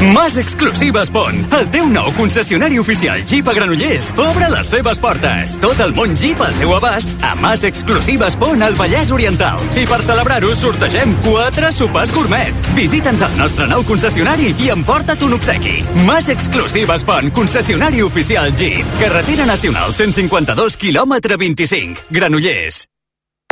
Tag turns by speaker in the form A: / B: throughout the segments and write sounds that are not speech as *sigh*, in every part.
A: Mas Exclusives Pont, el teu nou concessionari oficial Jeep a Granollers, obre les seves portes. Tot el món Jeep al teu abast a Mas Exclusives Pont al Vallès Oriental. I per celebrar-ho sortegem quatre sopars gourmet. Visita'ns al nostre nou concessionari i emporta't un obsequi. Mas Exclusives Pont, concessionari oficial Jeep. Carretera Nacional 152 quilòmetre 25. Granollers.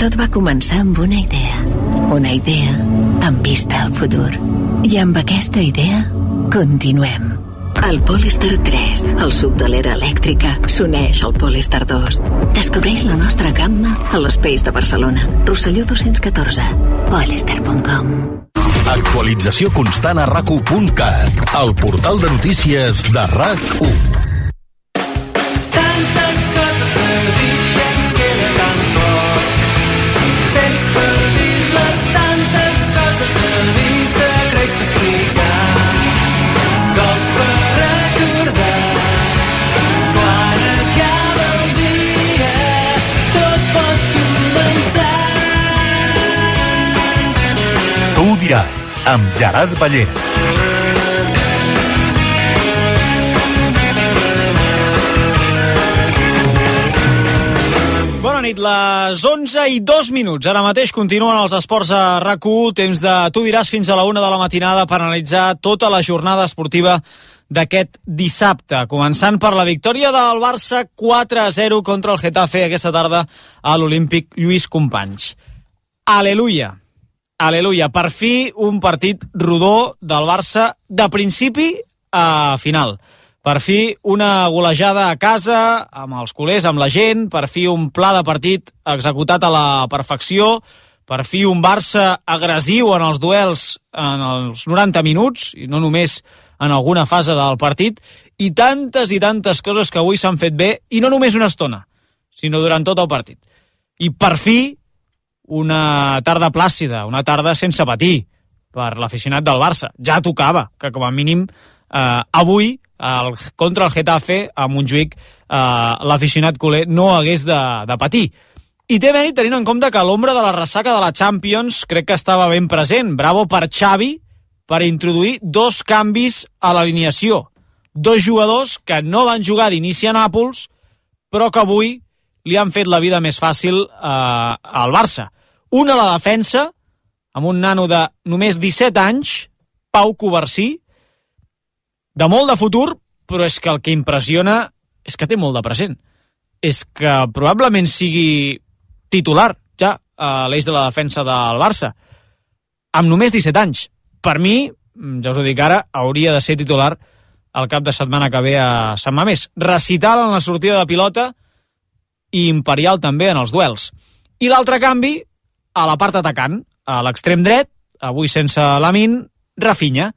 B: Tot va començar amb una idea. Una idea amb vista al futur. I amb aquesta idea continuem. El Polestar 3, el sub de l'era elèctrica, s'uneix al Polestar 2. Descobreix la nostra gamma a l'Espace de Barcelona. Rosselló 214. Polestar.com
C: Actualització constant a rac1.cat, el portal de notícies de RAC1. Amb Gerard Ballera.
D: Bona nit, les 11 i 2 minuts. Ara mateix continuen els esports a rac temps de Tu diràs fins a la 1 de la matinada per analitzar tota la jornada esportiva d'aquest dissabte, començant per la victòria del Barça 4-0 contra el Getafe aquesta tarda a l'Olímpic Lluís Companys. Aleluia, aleluia, per fi un partit rodó del Barça de principi a final. Per fi una golejada a casa, amb els culers, amb la gent, per fi un pla de partit executat a la perfecció, per fi un Barça agressiu en els duels en els 90 minuts, i no només en alguna fase del partit, i tantes i tantes coses que avui s'han fet bé, i no només una estona, sinó durant tot el partit. I per fi una tarda plàcida, una tarda sense patir per l'aficionat del Barça. Ja tocava que com a mínim eh, avui el, contra el Getafe a Montjuïc eh, l'aficionat culer no hagués de, de patir. I té mèrit tenint en compte que l'ombra de la ressaca de la Champions crec que estava ben present. Bravo per Xavi per introduir dos canvis a l'alineació. Dos jugadors que no van jugar d'inici a Nàpols, però que avui li han fet la vida més fàcil eh, al Barça. Un a la defensa, amb un nano de només 17 anys, Pau Covarsí, de molt de futur, però és que el que impressiona és que té molt de present. És que probablement sigui titular ja a l'eix de la defensa del Barça, amb només 17 anys. Per mi, ja us ho dic ara, hauria de ser titular el cap de setmana que ve a Sant Mamés. Recital en la sortida de pilota i imperial també en els duels. I l'altre canvi, a la part atacant, a l'extrem dret, avui sense Lamin, Rafinha,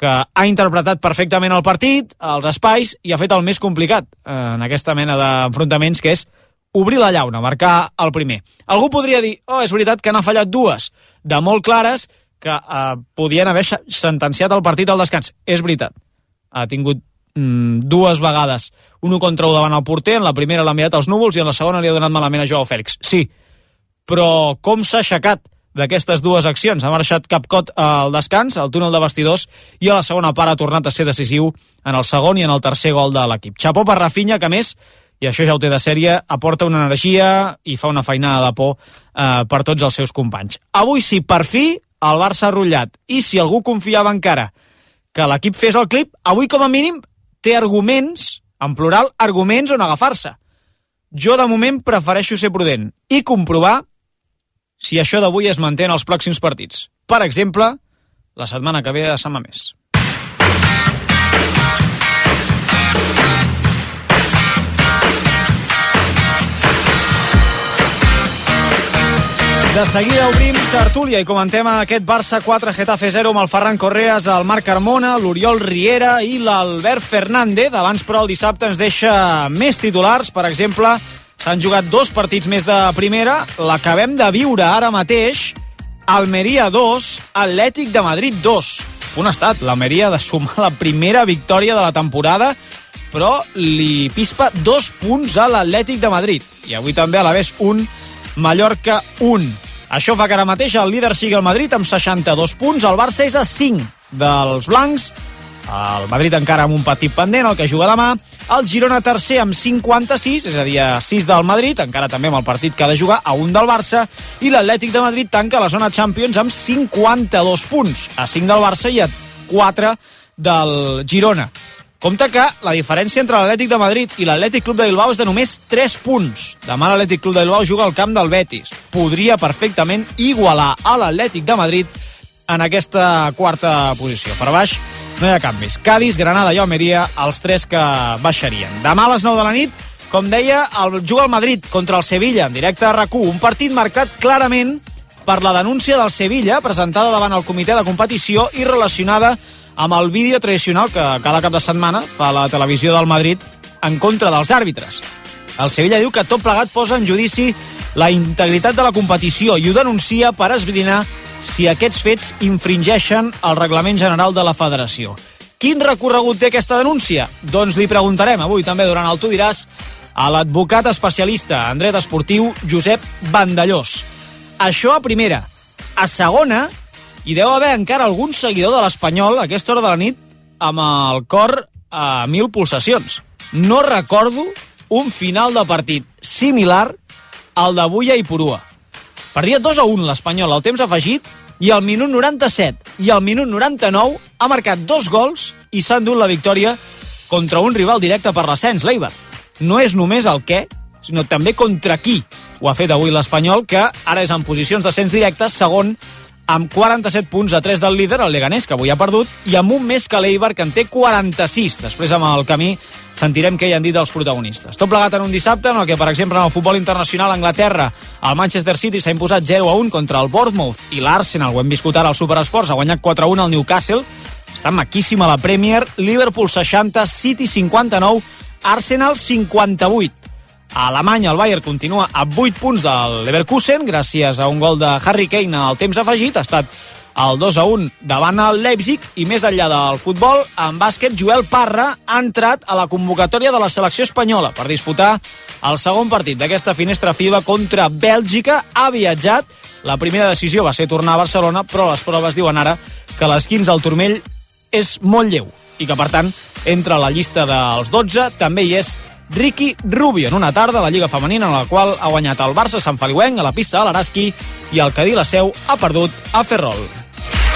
D: que ha interpretat perfectament el partit, els espais, i ha fet el més complicat en aquesta mena d'enfrontaments, que és obrir la llauna, marcar el primer. Algú podria dir, oh, és veritat que n'ha fallat dues, de molt clares, que eh, podien haver sentenciat el partit al descans. És veritat. Ha tingut mm, dues vegades un 1 contra 1 davant el porter, en la primera l'ha mirat als núvols i en la segona li ha donat malament a Joao Fèlix. Sí, però com s'ha aixecat d'aquestes dues accions. Ha marxat Capcot al descans, al túnel de vestidors, i a la segona part ha tornat a ser decisiu en el segon i en el tercer gol de l'equip. Xapó per Rafinha, que més, i això ja ho té de sèrie, aporta una energia i fa una feinada de por eh, per tots els seus companys. Avui sí, per fi, el Barça ha rotllat. I si algú confiava encara que l'equip fes el clip, avui com a mínim té arguments, en plural, arguments on agafar-se. Jo, de moment, prefereixo ser prudent i comprovar si això d'avui es manté en els pròxims partits. Per exemple, la setmana que ve de Sant Mamés. De seguida obrim tertúlia i comentem aquest Barça 4, Getafe 0 amb el Ferran Correas, el Marc Carmona, l'Oriol Riera i l'Albert Fernández. Abans, però, el dissabte ens deixa més titulars. Per exemple, s'han jugat dos partits més de primera. L'acabem de viure ara mateix. Almeria 2, Atlètic de Madrid 2. Un estat, l'Almeria de sumar la primera victòria de la temporada però li pispa dos punts a l'Atlètic de Madrid. I avui també a la vez un Mallorca 1. Això fa que ara mateix el líder sigui el Madrid amb 62 punts, el Barça és a 5 dels blancs, el Madrid encara amb un petit pendent, el que juga demà, el Girona tercer amb 56, és a dir, a 6 del Madrid, encara també amb el partit que ha de jugar, a un del Barça, i l'Atlètic de Madrid tanca la zona Champions amb 52 punts, a 5 del Barça i a 4 del Girona. Compte que la diferència entre l'Atlètic de Madrid i l'Atlètic Club de Bilbao és de només 3 punts. Demà l'Atlètic Club de Bilbao juga al camp del Betis. Podria perfectament igualar a l'Atlètic de Madrid en aquesta quarta posició. Per baix no hi ha canvis. Cádiz, Granada i Almeria, els tres que baixarien. Demà a les 9 de la nit, com deia, el, juga el Madrid contra el Sevilla en directe a rac Un partit marcat clarament per la denúncia del Sevilla presentada davant el comitè de competició i relacionada amb el vídeo tradicional que cada cap de setmana fa la televisió del Madrid en contra dels àrbitres. El Sevilla diu que tot plegat posa en judici la integritat de la competició i ho denuncia per esbrinar si aquests fets infringeixen el reglament general de la federació. Quin recorregut té aquesta denúncia? Doncs li preguntarem avui també durant el Tu diràs a l'advocat especialista en dret esportiu Josep Vandellós. Això a primera. A segona, i deu haver encara algun seguidor de l'Espanyol a aquesta hora de la nit amb el cor a mil pulsacions. No recordo un final de partit similar al d'avui a Ipurua. Perdia 2 a 1 l'Espanyol al temps afegit i al minut 97 i al minut 99 ha marcat dos gols i s'ha endut la victòria contra un rival directe per l'ascens, l'Eibar. No és només el què, sinó també contra qui ho ha fet avui l'Espanyol, que ara és en posicions d'ascens directe, segon amb 47 punts a 3 del líder, el Leganés, que avui ha perdut, i amb un més que l'Eibar, que en té 46. Després, amb el camí, sentirem què hi han dit els protagonistes. Tot plegat en un dissabte en el que, per exemple, en el futbol internacional a Anglaterra, el Manchester City s'ha imposat 0 a 1 contra el Bournemouth i l'Arsenal, ho hem viscut ara al Superesports, ha guanyat 4 a 1 al Newcastle. Està maquíssima la Premier. Liverpool 60, City 59, Arsenal 58. A Alemanya el Bayern continua a 8 punts del Leverkusen gràcies a un gol de Harry Kane al temps afegit. Ha estat el 2 a 1 davant el Leipzig i més enllà del futbol, en bàsquet, Joel Parra ha entrat a la convocatòria de la selecció espanyola per disputar el segon partit d'aquesta finestra FIBA contra Bèlgica. Ha viatjat, la primera decisió va ser tornar a Barcelona, però les proves diuen ara que l'esquins al turmell és molt lleu i que, per tant, entra a la llista dels 12 també hi és Ricky Rubio en una tarda a la Lliga Femenina en la qual ha guanyat el Barça Sant Feliuenc a la pista de l'Araski i el Cadí la Seu ha perdut a Ferrol.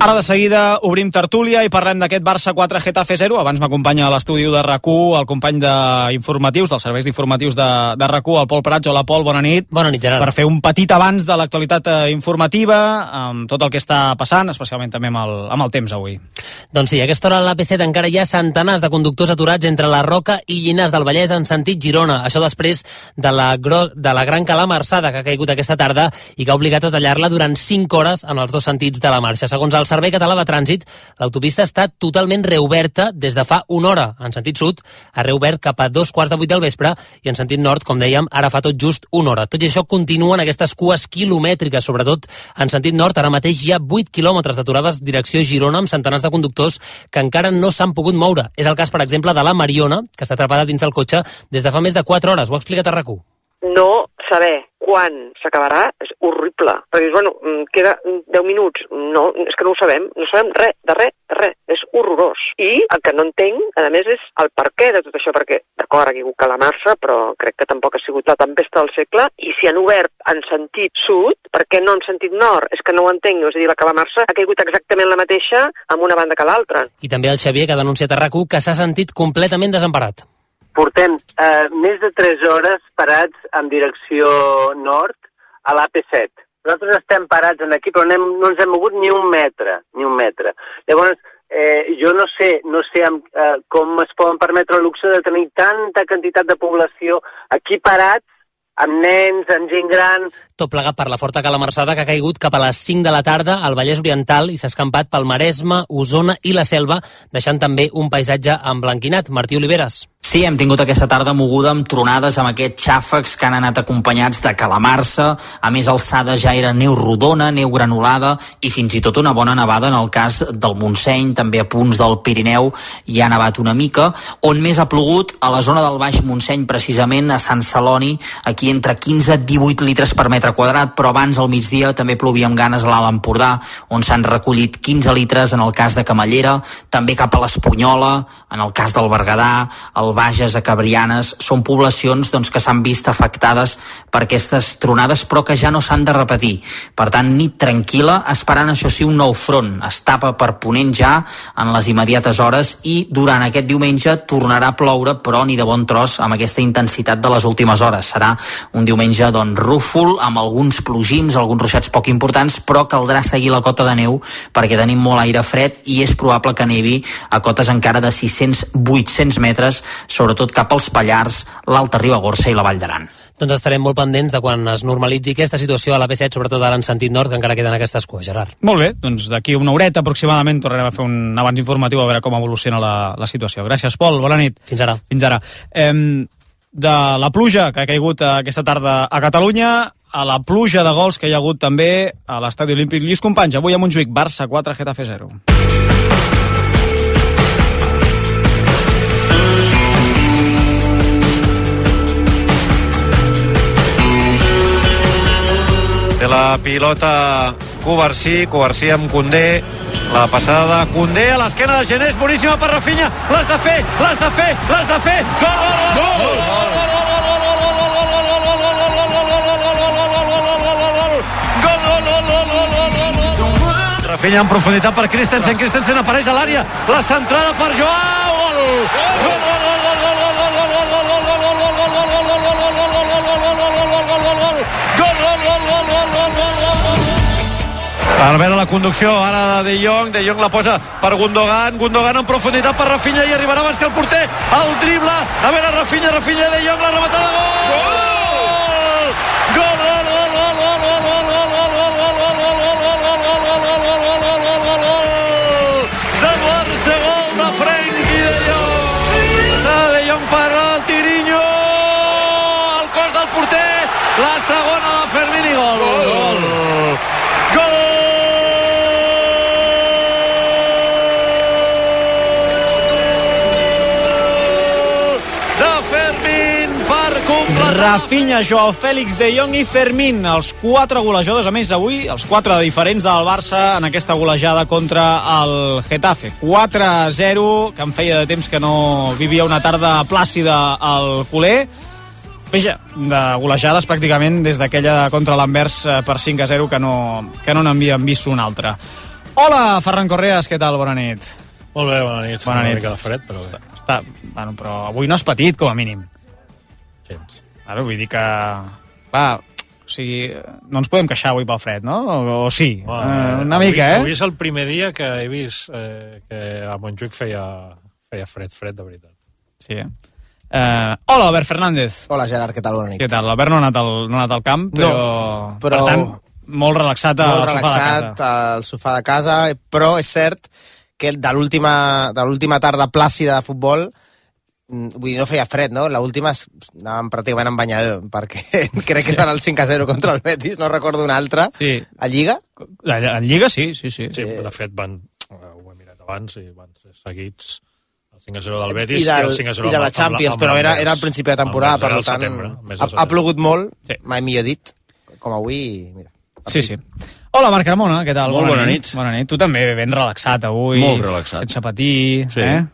D: Ara de seguida obrim tertúlia i parlem d'aquest Barça 4 Getafe 0. Abans m'acompanya a l'estudi de rac el company d'informatius, dels serveis d'informatius de, de rac el Pol Prats. Hola, Pol, bona nit.
E: Bona nit, Gerard.
D: Per fer un petit abans de l'actualitat eh, informativa, amb tot el que està passant, especialment també amb el, amb el temps avui.
E: Doncs sí, a aquesta hora a l'AP7 encara hi ha centenars de conductors aturats entre la Roca i Llinars del Vallès en sentit Girona. Això després de la, gro de la gran calamarsada que ha caigut aquesta tarda i que ha obligat a tallar-la durant 5 hores en els dos sentits de la marxa. Segons els Servei Català de Trànsit, l'autopista està totalment reoberta des de fa una hora. En sentit sud, ha reobert cap a dos quarts de vuit del vespre i en sentit nord, com dèiem, ara fa tot just una hora. Tot i això, continuen aquestes cues quilomètriques, sobretot en sentit nord. Ara mateix hi ha 8 quilòmetres d'aturades direcció Girona amb centenars de conductors que encara no s'han pogut moure. És el cas, per exemple, de la Mariona, que està atrapada dins del cotxe des de fa més de 4 hores. Ho ha explicat a rac
F: no saber quan s'acabarà és horrible. Perquè dius, bueno, mm, queda 10 minuts. No, és que no ho sabem. No sabem res, de res, de res. És horrorós. I el que no entenc, a més, és el per què de tot això, perquè, d'acord, ha caigut Calamarsa, però crec que tampoc ha sigut la tempesta del segle, i si han obert en sentit sud, per què no en sentit nord? És que no ho entenc. És a dir, la Calamarsa ha caigut exactament la mateixa amb una banda que l'altra.
E: I també el Xavier, que ha denunciat a rac que s'ha sentit completament desemparat.
G: Portem eh, més de 3 hores parats en direcció nord a l'AP7. Nosaltres estem parats en aquí, però hem, no ens hem mogut ni un metre, ni un metre. Llavors, eh, jo no sé, no sé amb, eh, com es poden permetre el luxe de tenir tanta quantitat de població aquí parats amb nens, amb gent gran...
E: Tot plegat per la forta calamarsada que ha caigut cap a les 5 de la tarda al Vallès Oriental i s'ha escampat pel Maresme, Osona i la Selva, deixant també un paisatge emblanquinat. Martí Oliveres.
H: Sí, hem tingut aquesta tarda moguda amb tronades, amb aquests xàfecs que han anat acompanyats de calamarsa. A més, alçada ja era neu rodona, neu granulada i fins i tot una bona nevada en el cas del Montseny, també a punts del Pirineu hi ha nevat una mica. On més ha plogut? A la zona del Baix Montseny, precisament, a Sant Celoni, aquí entre 15 i 18 litres per metre quadrat, però abans al migdia també plovia amb ganes a l'Alt Empordà, on s'han recollit 15 litres en el cas de Camallera, també cap a l'Espunyola, en el cas del Berguedà, el Bages, a Cabrianes, són poblacions doncs, que s'han vist afectades per aquestes tronades però que ja no s'han de repetir. Per tant, nit tranquil·la, esperant això sí un nou front. Es tapa per ponent ja en les immediates hores i durant aquest diumenge tornarà a ploure però ni de bon tros amb aquesta intensitat de les últimes hores. Serà un diumenge doncs, rúfol amb alguns plogims, alguns ruixats poc importants però caldrà seguir la cota de neu perquè tenim molt aire fred i és probable que nevi a cotes encara de 600-800 metres sobretot cap als Pallars, l'Alta Ribagorça i la Vall d'Aran.
E: Doncs estarem molt pendents de quan es normalitzi aquesta situació a la P7, sobretot ara en sentit nord, que encara queden aquestes cues, Gerard.
D: Molt bé, doncs d'aquí una horeta aproximadament tornarem a fer un abans informatiu a veure com evoluciona la, la situació. Gràcies, Pol, bona nit.
E: Fins ara.
D: Fins ara. Em, de la pluja que ha caigut aquesta tarda a Catalunya a la pluja de gols que hi ha hagut també a l'estadi olímpic Lluís Companys. Avui a Montjuïc, Barça 4, Getafe 0.
I: La pilota Covarsí, Covarsí amb Condé, la passada de Condé a l'esquena de Genés, boníssima per Rafinha, l'has de fer, l'has de fer, l'has de fer, gol, gol, gol, gol, gol, Rafinha en profunditat per Christensen, Christensen apareix a l'àrea, la centrada per Joao, gol! Gol, gol, Per veure la conducció ara de De Jong, De Jong la posa per Gundogan, Gundogan en profunditat per Rafinha i arribarà abans que el porter, el drible, a veure Rafinha, Rafinha, De Jong, la rematada, gol!
D: Rafinha, Joao Fèlix, De Jong i Fermín, els quatre golejadors, a més avui, els quatre diferents del Barça en aquesta golejada contra el Getafe. 4-0, que em feia de temps que no vivia una tarda plàcida al culer. Veja, de golejades pràcticament des d'aquella contra l'Anvers eh, per 5-0 que no, que no n'havíem vist una altra. Hola, Ferran Correas, què tal? Bona nit.
J: Molt bé, bona nit.
D: Bona
J: Una
D: nit.
J: mica de fred, però bé.
D: Està, bueno, però avui no has patit, com a mínim.
J: Gens.
D: Ara, vull dir que... Clar, o sigui, no ens podem queixar avui pel fred, no? O, o sí?
J: Bueno,
D: eh, una
J: avui,
D: mica, eh?
J: Avui és el primer dia que he vist eh, que a Montjuïc feia, feia fred, fred, de veritat.
D: Sí, eh? Eh, hola, Albert Fernández.
K: Hola, Gerard, què tal? Bona nit.
D: Què tal? L'Albert no ha anat al, no ha anat al camp, però...
K: però-
D: Per tant, molt relaxat al
K: molt
D: sofà de casa.
K: relaxat al sofà de casa, però és cert que de l'última de l'última tarda plàcida de futbol vull dir, no feia fred, no? L'última anàvem pràcticament en banyador, *laughs* perquè *laughs* crec que serà el 5 a 0 contra el Betis, no recordo un altre.
D: Sí.
K: A Lliga?
D: En Lliga sí, sí, sí.
J: Sí, de fet, van, ho he mirat abans, i van ser seguits el 5 a 0 del Betis
K: I, del,
J: el 5 a 0
K: i de la
J: amb-
K: Champions,
J: amb
K: però era, era al principi de temporada, per tant, ha, ha plogut molt,
D: Sí.
K: mai millor dit, com avui, i mira.
D: Sí, sí. Hola, Marc Carmona, què tal?
L: Molt bona nit.
D: Bona nit. Tu també ben relaxat avui.
L: Molt relaxat.
D: Sense patir,
L: Sí.
D: eh?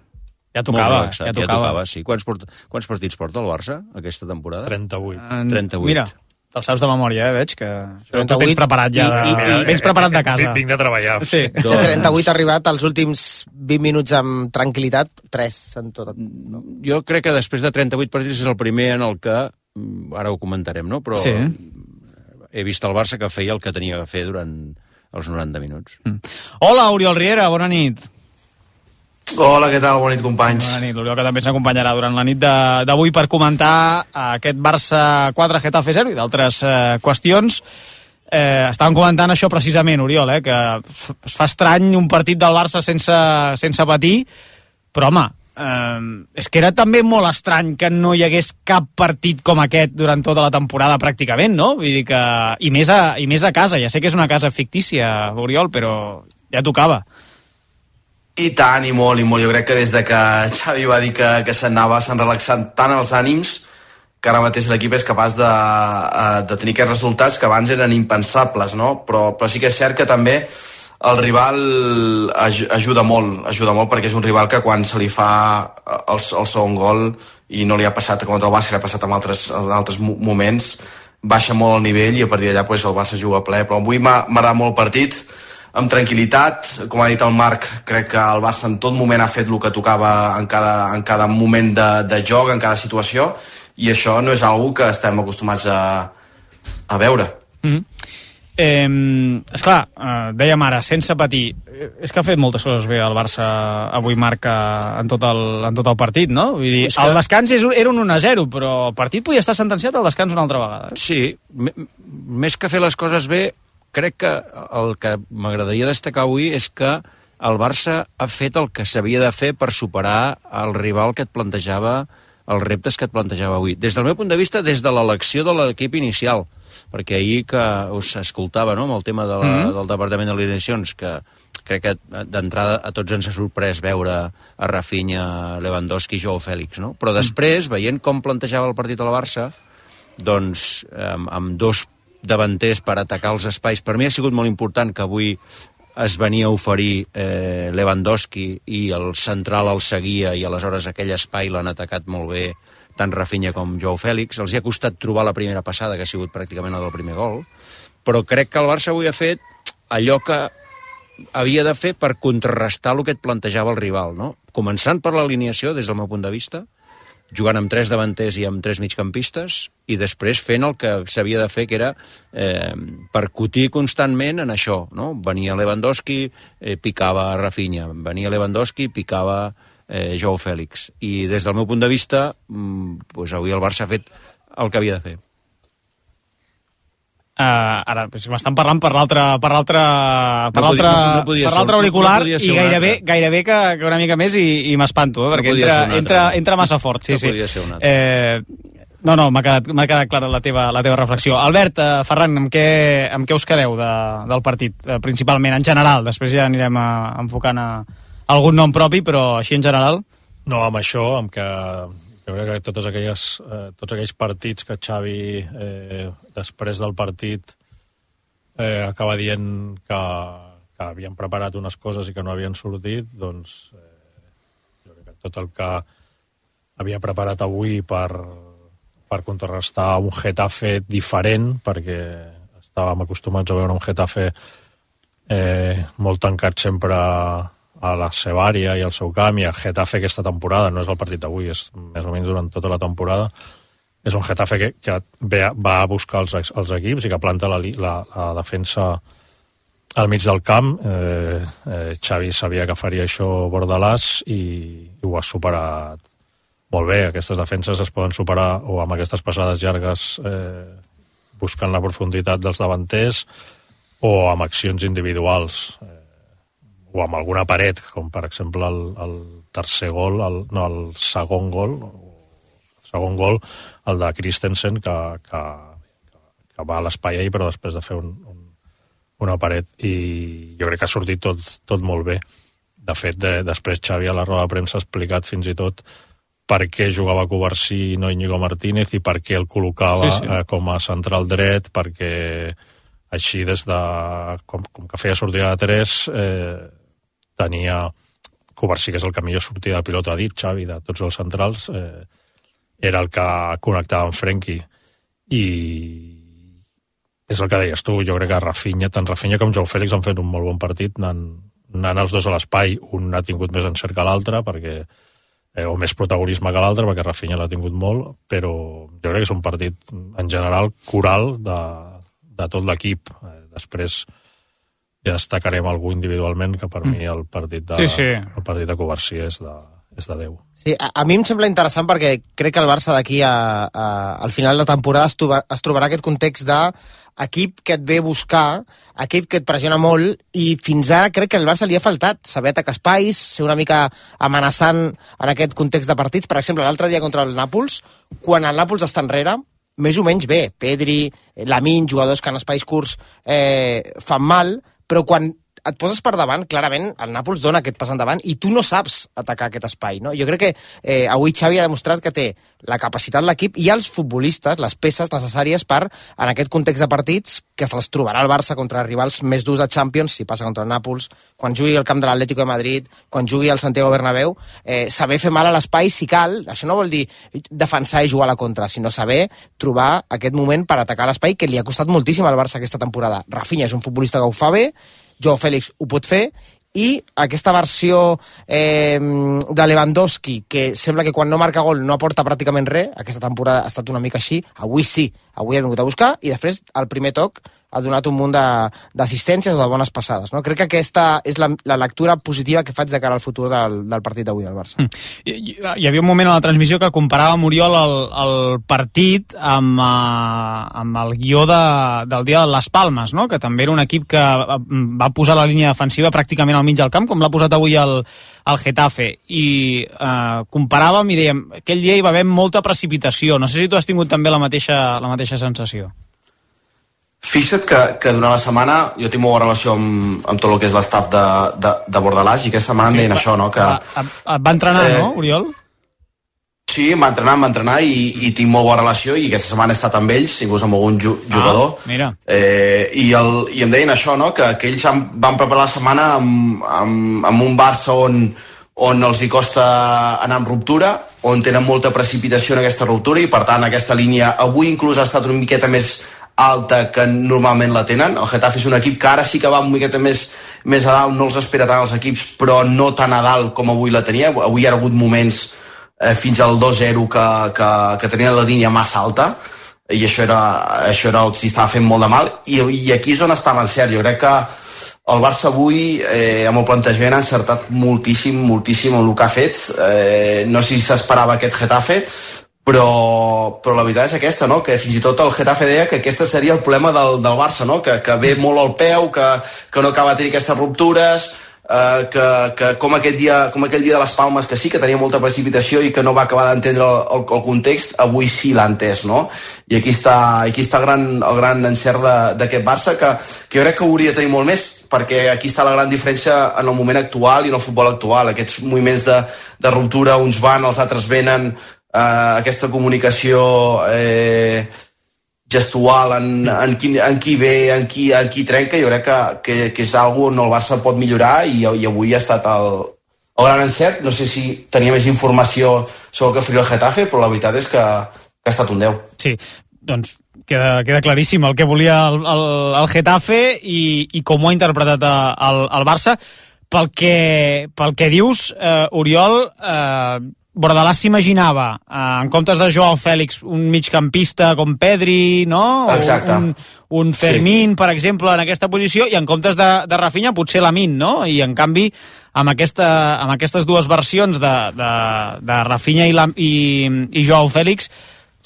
D: Ja tocava,
L: relaxat,
D: ja tocava.
L: Ja tocava sí. quants, port... quants partits porta el Barça aquesta temporada?
J: 38.
D: En-
L: 38.
D: Mira, te'l saps de memòria, eh? Veig que...
K: 38
D: tu tens preparat ja.
K: i- i-
D: de...
K: i-
D: Vens preparat de casa.
J: Vinc, de treballar.
D: Sí. *laughs*
K: De 38 ha arribat als últims 20 minuts amb tranquil·litat, 3 en tot. No?
L: Jo crec que després de 38 partits és el primer en el que, mm, ara ho comentarem, no? però
D: Sí.
L: he vist el Barça que feia el que tenia que fer durant els 90 minuts.
D: Hola, Oriol Riera, bona nit.
M: Hola, què tal? Bona nit, companys.
D: Bona nit, l'Oriol que també ens acompanyarà durant la nit d'avui per comentar aquest Barça 4, Getafe 0 i d'altres eh, qüestions. Eh, estàvem comentant això precisament, Oriol, eh, que es fa estrany un partit del Barça sense, sense patir, però home, eh, és que era també molt estrany que no hi hagués cap partit com aquest durant tota la temporada pràcticament, no? Vull dir que... I més a, i més a casa, ja sé que és una casa fictícia, Oriol, però ja tocava.
M: I tant, i molt, i molt. Jo crec que des de que Xavi va dir que, que s'anava, s'han relaxat tant els ànims que ara mateix l'equip és capaç de, eh, de tenir aquests resultats que abans eren impensables, no? Però, però sí que és cert que també el rival aj ajuda molt, ajuda molt perquè és un rival que quan se li fa eh, el, el segon gol i no li ha passat contra el Barça, li ha passat en altres, en altres mo- moments, baixa molt el nivell i a partir d'allà pues, el Barça juga ple. Però avui m'ha agradat molt el partit, amb tranquil·litat, com ha dit el Marc, crec que el Barça en tot moment ha fet el que tocava en cada, en cada moment de, de joc, en cada situació, i això no és algo que estem acostumats a, a veure.
D: Mm -hmm. eh, esclar, eh, dèiem ara, sense patir, eh, és que ha fet moltes coses bé el Barça avui marca en tot el, en tot el partit, no? Vull dir,
L: És que-
D: el descans és, un- era un 1-0, però el partit podia estar sentenciat al descans una altra vegada. eh?
L: Sí, més que fer les coses bé, crec que el que m'agradaria destacar avui és que el Barça ha fet el que s'havia de fer per superar el rival que et plantejava els reptes que et plantejava avui. Des del meu punt de vista, des de l'elecció de l'equip inicial, perquè ahir que us escoltava no, amb el tema de la,
D: Mhm.
L: del Departament d'Alineacions, que crec que d'entrada a tots ens ha sorprès veure a Rafinha, Lewandowski i Joao Fèlix, no? Però després, veient com plantejava el partit al Barça, doncs amb, amb dos davanters per atacar els espais. Per mi ha sigut molt important que avui es venia a oferir eh, Lewandowski i el central el seguia i aleshores aquell espai l'han atacat molt bé tant Rafinha com Joao Fèlix. Els hi ha costat trobar la primera passada, que ha sigut pràcticament la del primer gol, però crec que el Barça avui ha fet allò que havia de fer per contrarrestar el que et plantejava el rival, no? Començant per l'alineació, des del meu punt de vista, jugant amb tres davanters i amb tres migcampistes, i després fent el que s'havia de fer, que era eh, percutir constantment en això. No? Venia Lewandowski, eh, picava Rafinha. Venia Lewandowski, picava eh, Joao Fèlix. I des del meu punt de vista, mm, pues avui el Barça ha fet el que havia de fer.
D: Uh, ara, pues, m'estan parlant per l'altre per l'altre per
L: No
D: l'altre
L: no- no
D: per l'altre
L: no- no
D: auricular
L: podia ser
D: i gairebé,
L: altre.
D: gairebé que, que una mica més i, i m'espanto, eh, perquè
L: podia
D: entra,
L: altre,
D: entra,
L: no.
D: entra massa fort. Sí,
L: No
D: sí.
L: podia ser un altre.
D: Eh, no, no, m'ha quedat, m'ha quedat clara la teva, la teva reflexió. Albert, eh, Ferran, amb què, amb què us quedeu de, del partit? Eh, principalment, en general. Després ja anirem a, enfocant a algun nom propi, però així en general.
J: No, amb això, amb que jo crec que totes aquelles, eh, tots aquells partits que Xavi, eh, després del partit, eh, acaba dient que, que havien preparat unes coses i que no havien sortit, doncs eh, jo crec que tot el que havia preparat avui per, per contrarrestar un Getafe diferent, perquè estàvem acostumats a veure un Getafe eh, molt tancat sempre a la seva àrea i al seu camp, i el Getafe aquesta temporada, no és el partit d'avui, és més o menys durant tota la temporada, és un Getafe que, que ve, va a buscar els, els equips i que planta la, la, la defensa al mig del camp. Eh, eh, Xavi sabia que faria això Bordalàs i, i ho ha superat molt bé. Aquestes defenses es poden superar o amb aquestes passades llargues eh, buscant la profunditat dels davanters, o amb accions individuals eh, o amb alguna paret, com per exemple el, el tercer gol, el, no, el segon gol, el segon gol, el de Christensen, que, que, que va a l'espai ahir, però després de fer un, un, una paret, i jo crec que ha sortit tot, tot molt bé. De fet, de, després Xavi a la roda de premsa ha explicat fins i tot per què jugava Covarsí i no Íñigo Martínez i per què el col·locava sí, sí. Eh, com a central dret, perquè així des de... com, com que feia sortida de 3 eh, tenia Covarsí, que és el que millor sortida de pilot ha dit, Xavi, de tots els centrals, eh, era el que connectava amb Frenkie. I és el que deies tu, jo crec que Rafinha, tant Rafinha com Joe Félix han fet un molt bon partit, anant, anant els dos a l'espai, un ha tingut més encert que l'altre, perquè eh, o més protagonisme que l'altre, perquè Rafinha l'ha tingut molt, però jo crec que és un partit en general coral de, de tot l'equip. Eh, després ja destacarem algú individualment, que per mm. mi el partit de,
D: sí, sí.
J: el partit de Covarsí és de, és de Déu.
K: Sí, a, a mi em sembla interessant perquè crec que el Barça d'aquí al final de temporada es, trobar, es trobarà aquest context de equip que et ve a buscar, equip que et pressiona molt, i fins ara crec que el Barça li ha faltat saber atacar espais, ser una mica amenaçant en aquest context de partits. Per exemple, l'altre dia contra el Nàpols, quan el Nàpols està enrere, més o menys bé. Pedri, Lamin, jugadors que en espais curts eh, fan mal, però quan et poses per davant, clarament el Nàpols dona aquest pas endavant i tu no saps atacar aquest espai. No? Jo crec que eh, avui Xavi ha demostrat que té la capacitat l'equip i els futbolistes, les peces necessàries per, en aquest context de partits, que se'ls trobarà el Barça contra rivals més durs de Champions, si passa contra el Nàpols, quan jugui al camp de l'Atlético de Madrid, quan jugui al Santiago Bernabéu, eh, saber fer mal a l'espai si cal, això no vol dir defensar i jugar a la contra, sinó saber trobar aquest moment per atacar l'espai que li ha costat moltíssim al Barça aquesta temporada. Rafinha és un futbolista que ho fa bé, Joe Fèlix ho pot fer i aquesta versió eh, de Lewandowski, que sembla que quan no marca gol no aporta pràcticament res, aquesta temporada ha estat una mica així, avui sí, avui ha vingut a buscar, i després, al primer toc, ha donat un munt d'assistències o de bones passades. No? Crec que aquesta és la, la lectura positiva que faig de cara al futur del, del partit d'avui del Barça. Mm.
D: Hi, hi havia un moment a la transmissió que comparava Muriol el, el partit amb, uh, amb el guió de, del dia de les Palmes, no? que també era un equip que va posar la línia defensiva pràcticament al mig del camp, com l'ha posat avui el, el Getafe. I uh, comparàvem i dèiem, aquell dia hi va haver molta precipitació. No sé si tu has tingut també la mateixa, la mateixa sensació.
M: Fixa't que, que durant la setmana jo tinc molt relació amb, amb tot el que és l'estaf de, de, de Bordalàs i aquesta setmana sí, em deien va, això, no? Que,
D: va, va, va entrenar, eh, no, Oriol?
M: Sí, em va entrenar, em va entrenar i, i tinc molt bona relació i aquesta setmana he estat amb ells, inclús amb algun ju jugador.
D: Ah, mira.
M: Eh, i, el, I em deien això, no? que, que ells han, van preparar la setmana amb, amb, amb un Barça on, on els hi costa anar amb ruptura, on tenen molta precipitació en aquesta ruptura i per tant aquesta línia avui inclús ha estat una miqueta més alta que normalment la tenen. El Getafe és un equip que ara sí que va una miqueta més, més a dalt, no els espera tant els equips, però no tan a dalt com avui la tenia. Avui hi ha hagut moments eh, fins al 2-0 que, que, que tenien la línia massa alta i això era, això era el que estava fent molt de mal i, i aquí és on està l'encert. Jo crec que el Barça avui, eh, amb el plantejament, ha encertat moltíssim, moltíssim en el que ha fet. Eh, no sé si s'esperava aquest Getafe, però, però la veritat és aquesta, no? que fins i tot el Getafe deia que aquest seria el problema del, del Barça, no? que, que ve molt al peu, que, que no acaba de tenir aquestes ruptures, eh, que, que com, aquest dia, com aquell dia de les Palmes, que sí que tenia molta precipitació i que no va acabar d'entendre el, el, el context, avui sí l'ha entès, no? I aquí està, aquí està el, gran, el gran encert d'aquest Barça, que, que jo crec que hauria de tenir molt més, perquè aquí està la gran diferència en el moment actual i en el futbol actual. Aquests moviments de, de ruptura, uns van, els altres venen, eh, aquesta comunicació eh, gestual en, en, qui, en qui ve, en qui, en qui trenca, jo crec que, que, que és algo on el Barça pot millorar i, i avui ha estat el, el gran encert. No sé si tenia més informació sobre el que faria el Getafe, però la veritat és que, que ha estat un 10.
D: Sí, doncs queda, queda claríssim el que volia el, el, el Getafe i, i com ho ha interpretat el, el Barça. Pel que, pel que dius, eh, Oriol, eh, Bordalàs s'imaginava, eh, en comptes de Joao Fèlix, un migcampista com Pedri, no?
M: Exacte.
D: Un, un Fermín, sí. per exemple, en aquesta posició, i en comptes de, de Rafinha, potser Lamin, no? I en canvi, amb, aquesta, amb aquestes dues versions de, de, de Rafinha i, la, i, i Joao Fèlix,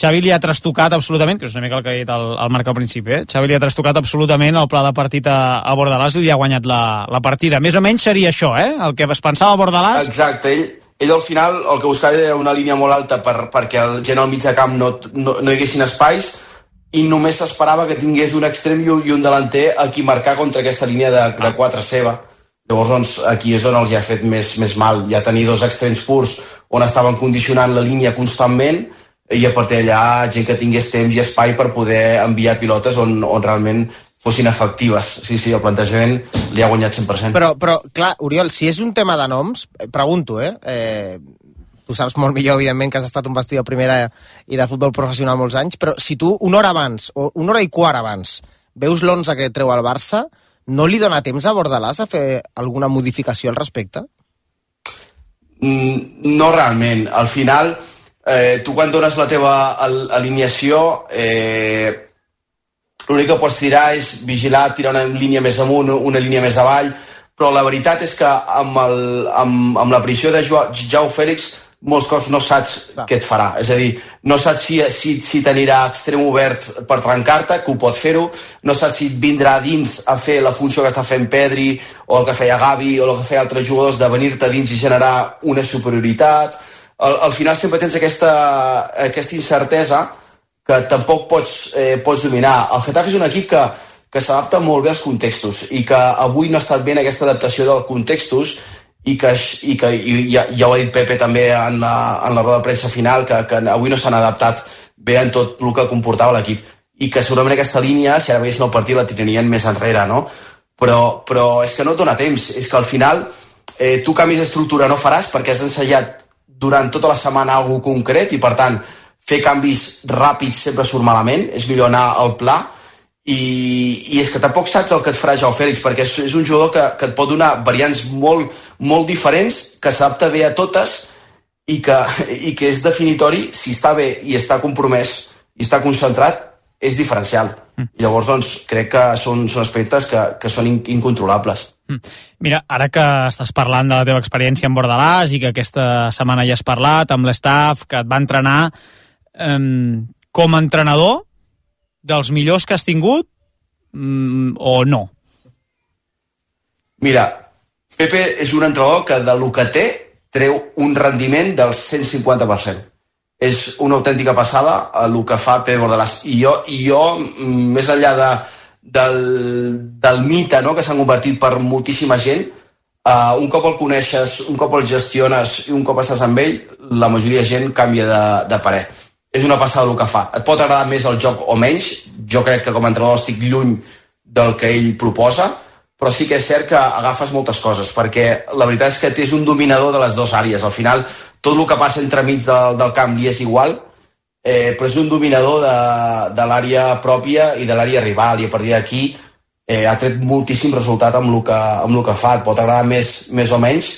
D: Xavi li ha trastocat absolutament, que és una mica el que ha dit el, el Marc al principi, eh? Xavi li ha trastocat absolutament el pla de partit a, a Bordalàs i li ha guanyat la, la partida. Més o menys seria això, eh? El que es pensava Bordalàs...
M: Exacte, ell, ell al final el que buscava era una línia molt alta per, perquè el gent al mig de camp no, no, no hi haguessin espais i només s'esperava que tingués un extrem i un, i un delanter a qui marcar contra aquesta línia de, de 4 seva. Llavors, doncs, aquí és on els hi ha fet més, més mal. Ja tenir dos extrems purs on estaven condicionant la línia constantment i a partir d'allà gent que tingués temps i espai per poder enviar pilotes on, on realment fossin efectives. Sí, sí, el plantejament li ha guanyat 100%.
K: Però, però, clar, Oriol, si és un tema de noms, eh, pregunto, eh? eh tu saps molt millor, evidentment, que has estat un vestidor de primera i de futbol professional molts anys, però si tu una hora abans, o una hora i quart abans, veus l'11 que treu el Barça, no li dona temps a Bordalàs a fer alguna modificació al respecte?
M: Mm, no realment. Al final, eh, tu quan dones la teva al alineació, eh, l'únic que pots tirar és vigilar, tirar una línia més amunt, una línia més avall, però la veritat és que amb, el, amb, amb l'aparició de Joao, Jau Fèlix molts cops no saps
K: Clar.
M: què et farà. És a dir, no saps si, si, si t'anirà extrem obert per trencar-te, que ho pot fer-ho, no saps si et vindrà a dins a fer la funció que està fent Pedri, o el que feia Gavi, o el que feia altres jugadors, de venir-te dins i generar una superioritat. Al, al final sempre tens aquesta, aquesta incertesa que tampoc pots, eh, pots dominar. El Getafe és un equip que, que s'adapta molt bé als contextos i que avui no ha estat bé en aquesta adaptació dels contextos i que, i que i ja, ja ho ha dit Pepe també en la, en la roda de premsa final que, que avui no s'han adaptat bé en tot el que comportava l'equip i que segurament aquesta línia, si ara veiessin el partit la tirarien més enrere, no? Però, però és que no et dona temps, és que al final eh, tu canvis d'estructura no faràs perquè has ensaiat durant tota la setmana alguna concret i per tant fer canvis ràpids sempre surt malament, és millor anar al pla. I, i és que tampoc saps el que et farà Joao Fèlix perquè és, és un jugador que, que et pot donar variants molt, molt diferents que s'adapta bé a totes i que, *laughs* i que és definitori si està bé i està compromès i està concentrat és diferencial. I llavors doncs crec que són, són aspectes que, que són in, incontrolables.
D: Mira, ara que estàs parlant de la teva experiència amb Bordalàs i que aquesta setmana ja has parlat amb l'estaff, que et va entrenar, eh, com a entrenador, dels millors que has tingut mm, o no?
M: Mira, Pepe és un entrenador que de lo que té treu un rendiment del 150%. És una autèntica passada el que fa Pepe Bordalàs. I jo, i jo mm, més enllà de, del, del mite no, que s'han convertit per moltíssima gent, uh, un cop el coneixes, un cop el gestiones i un cop estàs amb ell, la majoria de gent canvia de, de parer. És una passada el que fa. Et pot agradar més el joc o menys, jo crec que com a entrenador estic lluny del que ell proposa, però sí que és cert que agafes moltes coses, perquè la veritat és que és un dominador de les dues àrees. Al final, tot el que passa entremig del, del camp li és igual, eh, però és un dominador de, de l'àrea pròpia i de l'àrea rival, i a partir d'aquí eh, ha tret moltíssim resultat amb el que, amb el que fa. Et pot agradar més, més o menys,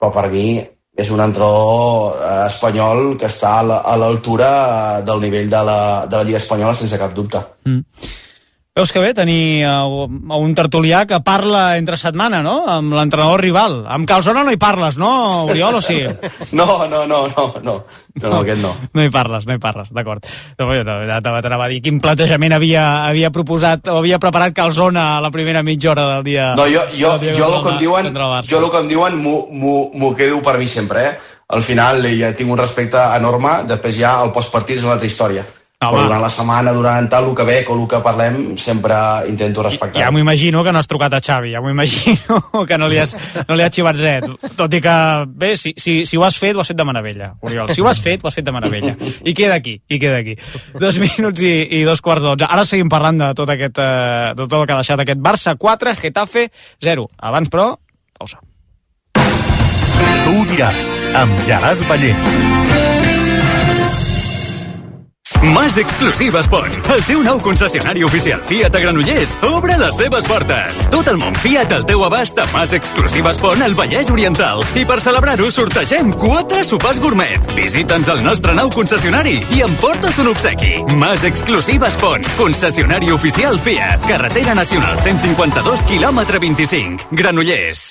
M: però per mi és un entrenador eh, espanyol que està a la- a l'altura del nivell de la, de la Lliga Espanyola sense cap dubte.
D: Mm. Veus que bé tenir a un tertulià que parla entre setmana, no?, amb l'entrenador rival. Amb Calzona no hi parles, no, Oriol, o sí? *laughs*
M: No, no, no, no, no, no, no aquest no. *laughs*
D: No hi parles, no hi parles, d'acord. No, jo no, ja t'anava a dir quin plantejament havia, havia proposat o havia preparat Calzona a la primera mitja hora del dia.
M: No, jo, jo,
D: dia
M: jo el que em diuen, jo el que em diuen m'ho quedo per mi sempre, eh? Al final eh, ja tinc un respecte enorme, després ja el postpartit és una altra història.
D: Home.
M: Però durant la setmana, durant tal, el que veig o el que parlem, sempre intento respectar.
D: Ja m'ho imagino que no has trucat a Xavi, ja m'ho imagino *laughs* que no li has, no li has xivat res. Tot i que, bé, si, si, si ho has fet, ho has fet de meravella, Oriol. Si ho has fet, ho has fet de meravella. I queda aquí, i queda aquí. Dos minuts i, i dos quarts d'onze. Ara seguim parlant de tot, aquest, eh, de tot el que ha deixat aquest Barça 4, Getafe 0. Abans, però, pausa.
C: Tu ho diràs, amb Gerard Ballent.
A: Mas Exclusiva Sport, el teu nou concessionari oficial Fiat a Granollers, obre les seves portes. Tot el món Fiat al teu abast a Mas Exclusiva Sport al Vallès Oriental. I per celebrar-ho sortegem quatre sopars gourmet. Visita'ns al nostre nou concessionari i emporta't un obsequi. Mas Exclusiva Sport, concessionari oficial Fiat. Carretera Nacional 152, quilòmetre 25. Granollers.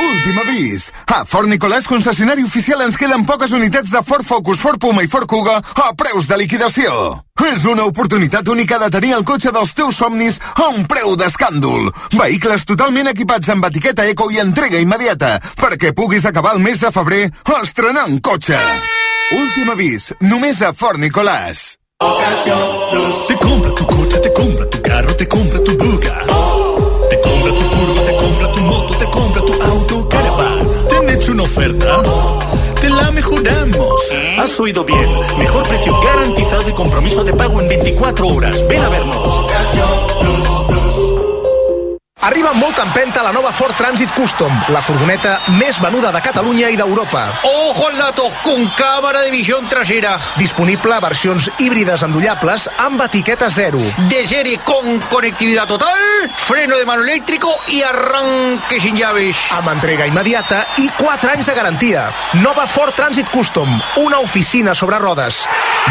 N: Últim avís! A Fort Nicolàs, concessionari oficial, ens queden poques unitats de Ford Focus, Ford Puma i Ford Kuga a preus de liquidació. És una oportunitat única de tenir el cotxe dels teus somnis a un preu d'escàndol. Vehicles totalment equipats amb etiqueta eco i entrega immediata, perquè puguis acabar el mes de febrer estrenant cotxe. Últim avís, només a Fort Nicolàs.
C: Te compra tu coche, te compra tu carro, te compra tu buga. Te compra tu furgo, te compra tu moto, te compra oferta? Te la mejoramos. Has oído bien. Mejor precio garantizado y compromiso de pago en 24 horas. Ven a vernos.
O: Arriba amb molta empenta la nova Ford Transit Custom, la furgoneta més venuda de Catalunya i d'Europa.
P: Ojo al dato, con cámara de visión trasera.
O: Disponible a versions híbrides endollables amb etiqueta zero.
P: De serie con conectividad total, freno de mano eléctrico y arranque sin llaves.
O: Amb entrega immediata i 4 anys de garantia. Nova Ford Transit Custom, una oficina sobre rodes.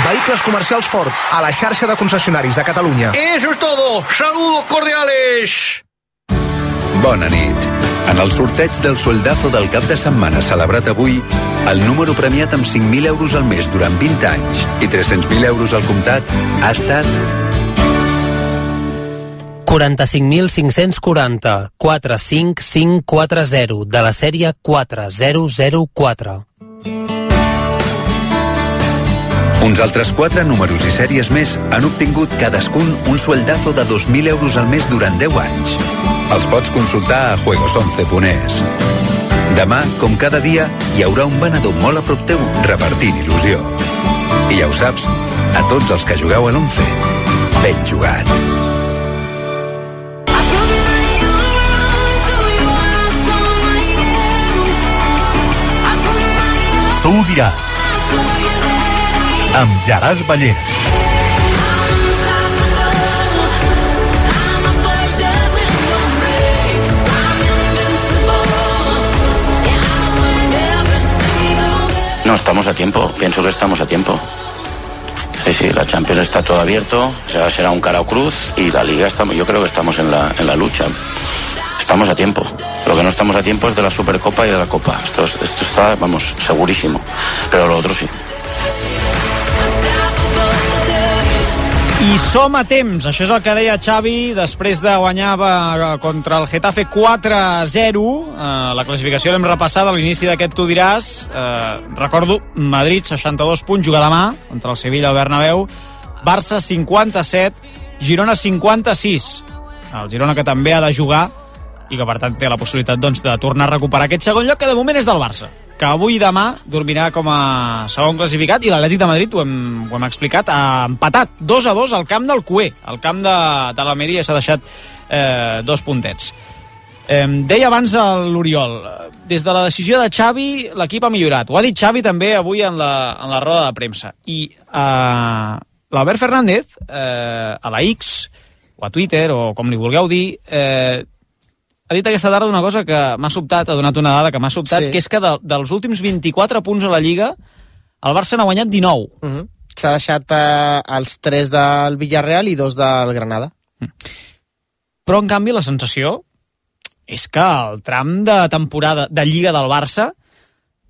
O: Vehicles comercials Ford a la xarxa de concessionaris de Catalunya.
P: Eso es todo. Saludos cordiales.
Q: Bona nit. En el sorteig del soldazo del cap de setmana celebrat avui, el número premiat amb 5.000 euros al mes durant 20 anys i 300.000 euros al comptat ha estat
E: 45.540 45540 de la sèrie 4004.
Q: Uns altres quatre números i sèries més han obtingut cadascun un sueldazo de 2.000 euros al mes durant 10 anys. Els pots consultar a juegos11.es. Demà, com cada dia, hi haurà un venedor molt a prop teu repartint il·lusió. I ja ho saps, a tots els que jugueu a l'11, ben jugat.
C: Tu ho diràs. Amb Gerard Ballera.
R: No, estamos a tiempo. Pienso que estamos a tiempo. Sí, sí, la Champions está todo abierto. Sea, será un cara o cruz y la Liga estamos. Yo creo que estamos en la, en la lucha. Estamos a tiempo. Lo que no estamos a tiempo es de la Supercopa y de la Copa. Esto, es- esto está, vamos, segurísimo. Pero lo otro sí.
D: I som a temps, això és el que deia Xavi. Després de guanyar eh, contra el Getafe 4-0 eh, la classificació l'hem repassada a l'inici d'aquest tu diràs. Eh, recordo, Madrid 62 punts juga demà contra el Sevilla al Bernabéu. Barça 57 Girona 56 el Girona que també ha de jugar i que per tant té la possibilitat doncs, de tornar a recuperar aquest segon lloc que de moment és del Barça que avui i demà dormirà com a segon classificat i l'Atlètic de Madrid, ho hem, ho hem explicat, ha empatat 2 a 2 al camp del Cué. Al camp de, de l'Almeria s'ha deixat eh, dos puntets. Eh, deia abans l'Oriol, des de la decisió de Xavi l'equip ha millorat. Ho ha dit Xavi també avui en la, en la roda de premsa. I eh, l'Albert Fernández, eh, a la X, o a Twitter, o com li vulgueu dir, eh, ha dit aquesta tarda una cosa que m'ha sobtat, ha donat una dada que m'ha sobtat,
K: Sí.
D: que és que de, dels últims 24 punts a la Lliga, el Barça n'ha guanyat 19.
K: Uh -huh. S'ha deixat eh, els 3 del Villarreal i dos del Granada.
D: Però, en canvi, la sensació és que el tram de temporada de Lliga del Barça,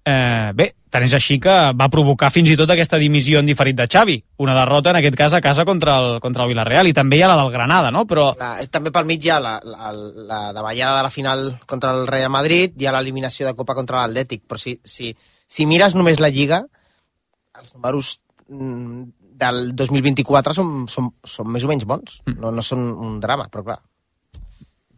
D: eh, bé, tant és així que va provocar fins i tot aquesta dimissió en diferit de Xavi. Una derrota, en aquest cas, a casa contra el, contra el Villarreal, i també hi ha la del Granada, no? Però
K: La, també pel mig hi ha la, la, la davallada de la final contra el Real Madrid, hi ha l'eliminació de Copa contra l'Atlètic, però si, si, si mires només la Lliga, els números mm, del 2024 són, són, són més o menys bons. No, no són un drama, però clar,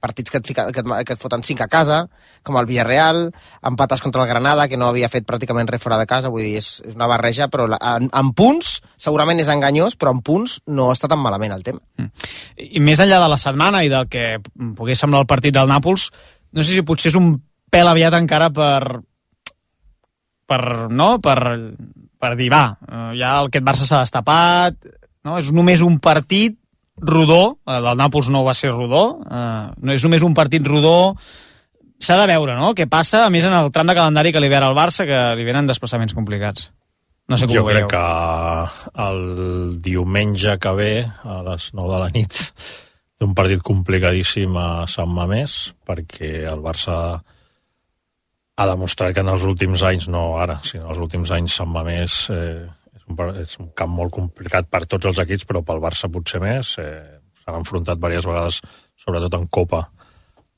K: partits que et, fica, que, et, que et foten 5 a casa, com el Villarreal, empates contra el Granada, que no havia fet pràcticament res fora de casa, vull dir, és, és una barreja, però la, en, en punts segurament és enganyós, però en punts no està tan malament el tema.
D: i més enllà de la setmana i del que pogués semblar el partit del Nàpols, no sé si potser és un pèl aviat encara per per, no? per, per dir, va, eh, ja aquest Barça s'ha destapat, no? és només un partit, rodó, eh, el Nàpols no va ser rodó, eh, no és només un partit rodó, s'ha de veure, no?, què passa, a més en el tram de calendari que li ve ara al Barça, que li venen desplaçaments complicats. No sé com
J: jo
D: ho veieu.
J: crec que el diumenge que ve, a les 9 de la nit, té un partit complicadíssim a Sant Mamés, perquè el Barça ha demostrat que en els últims anys, no ara, sinó els últims anys Sant Mamés eh, és, un, camp molt complicat per tots els equips, però pel Barça potser més. Eh, S'han enfrontat diverses vegades, sobretot en Copa,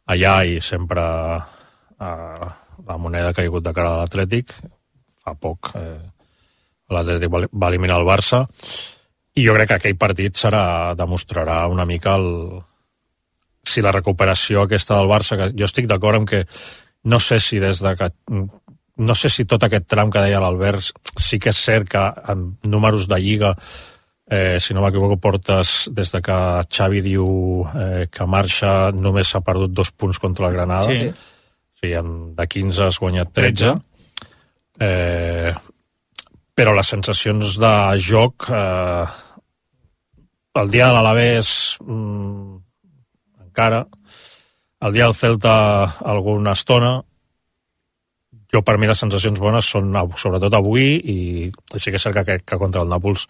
J: allà i sempre eh, la moneda ha caigut de cara a l'Atlètic. Fa poc eh, l'Atlètic va va eliminar el Barça i jo crec que aquell partit serà demostrarà una mica el, si la recuperació aquesta del Barça, que jo estic d'acord amb que no sé si des de que no sé si tot aquest tram que deia l'Albert sí que és cert que en números de Lliga eh, si no m'equivoco portes des de que Xavi diu eh, que marxa només s'ha perdut dos punts contra el Granada.
D: Sí.
J: o sigui, en, de 15 has guanyat 13 eh, però les sensacions de joc eh, el dia de l'Alavés mm, encara. El dia del Celta alguna estona jo per mi les sensacions bones són sobretot avui i, sí que és cert que, que contra el Nàpols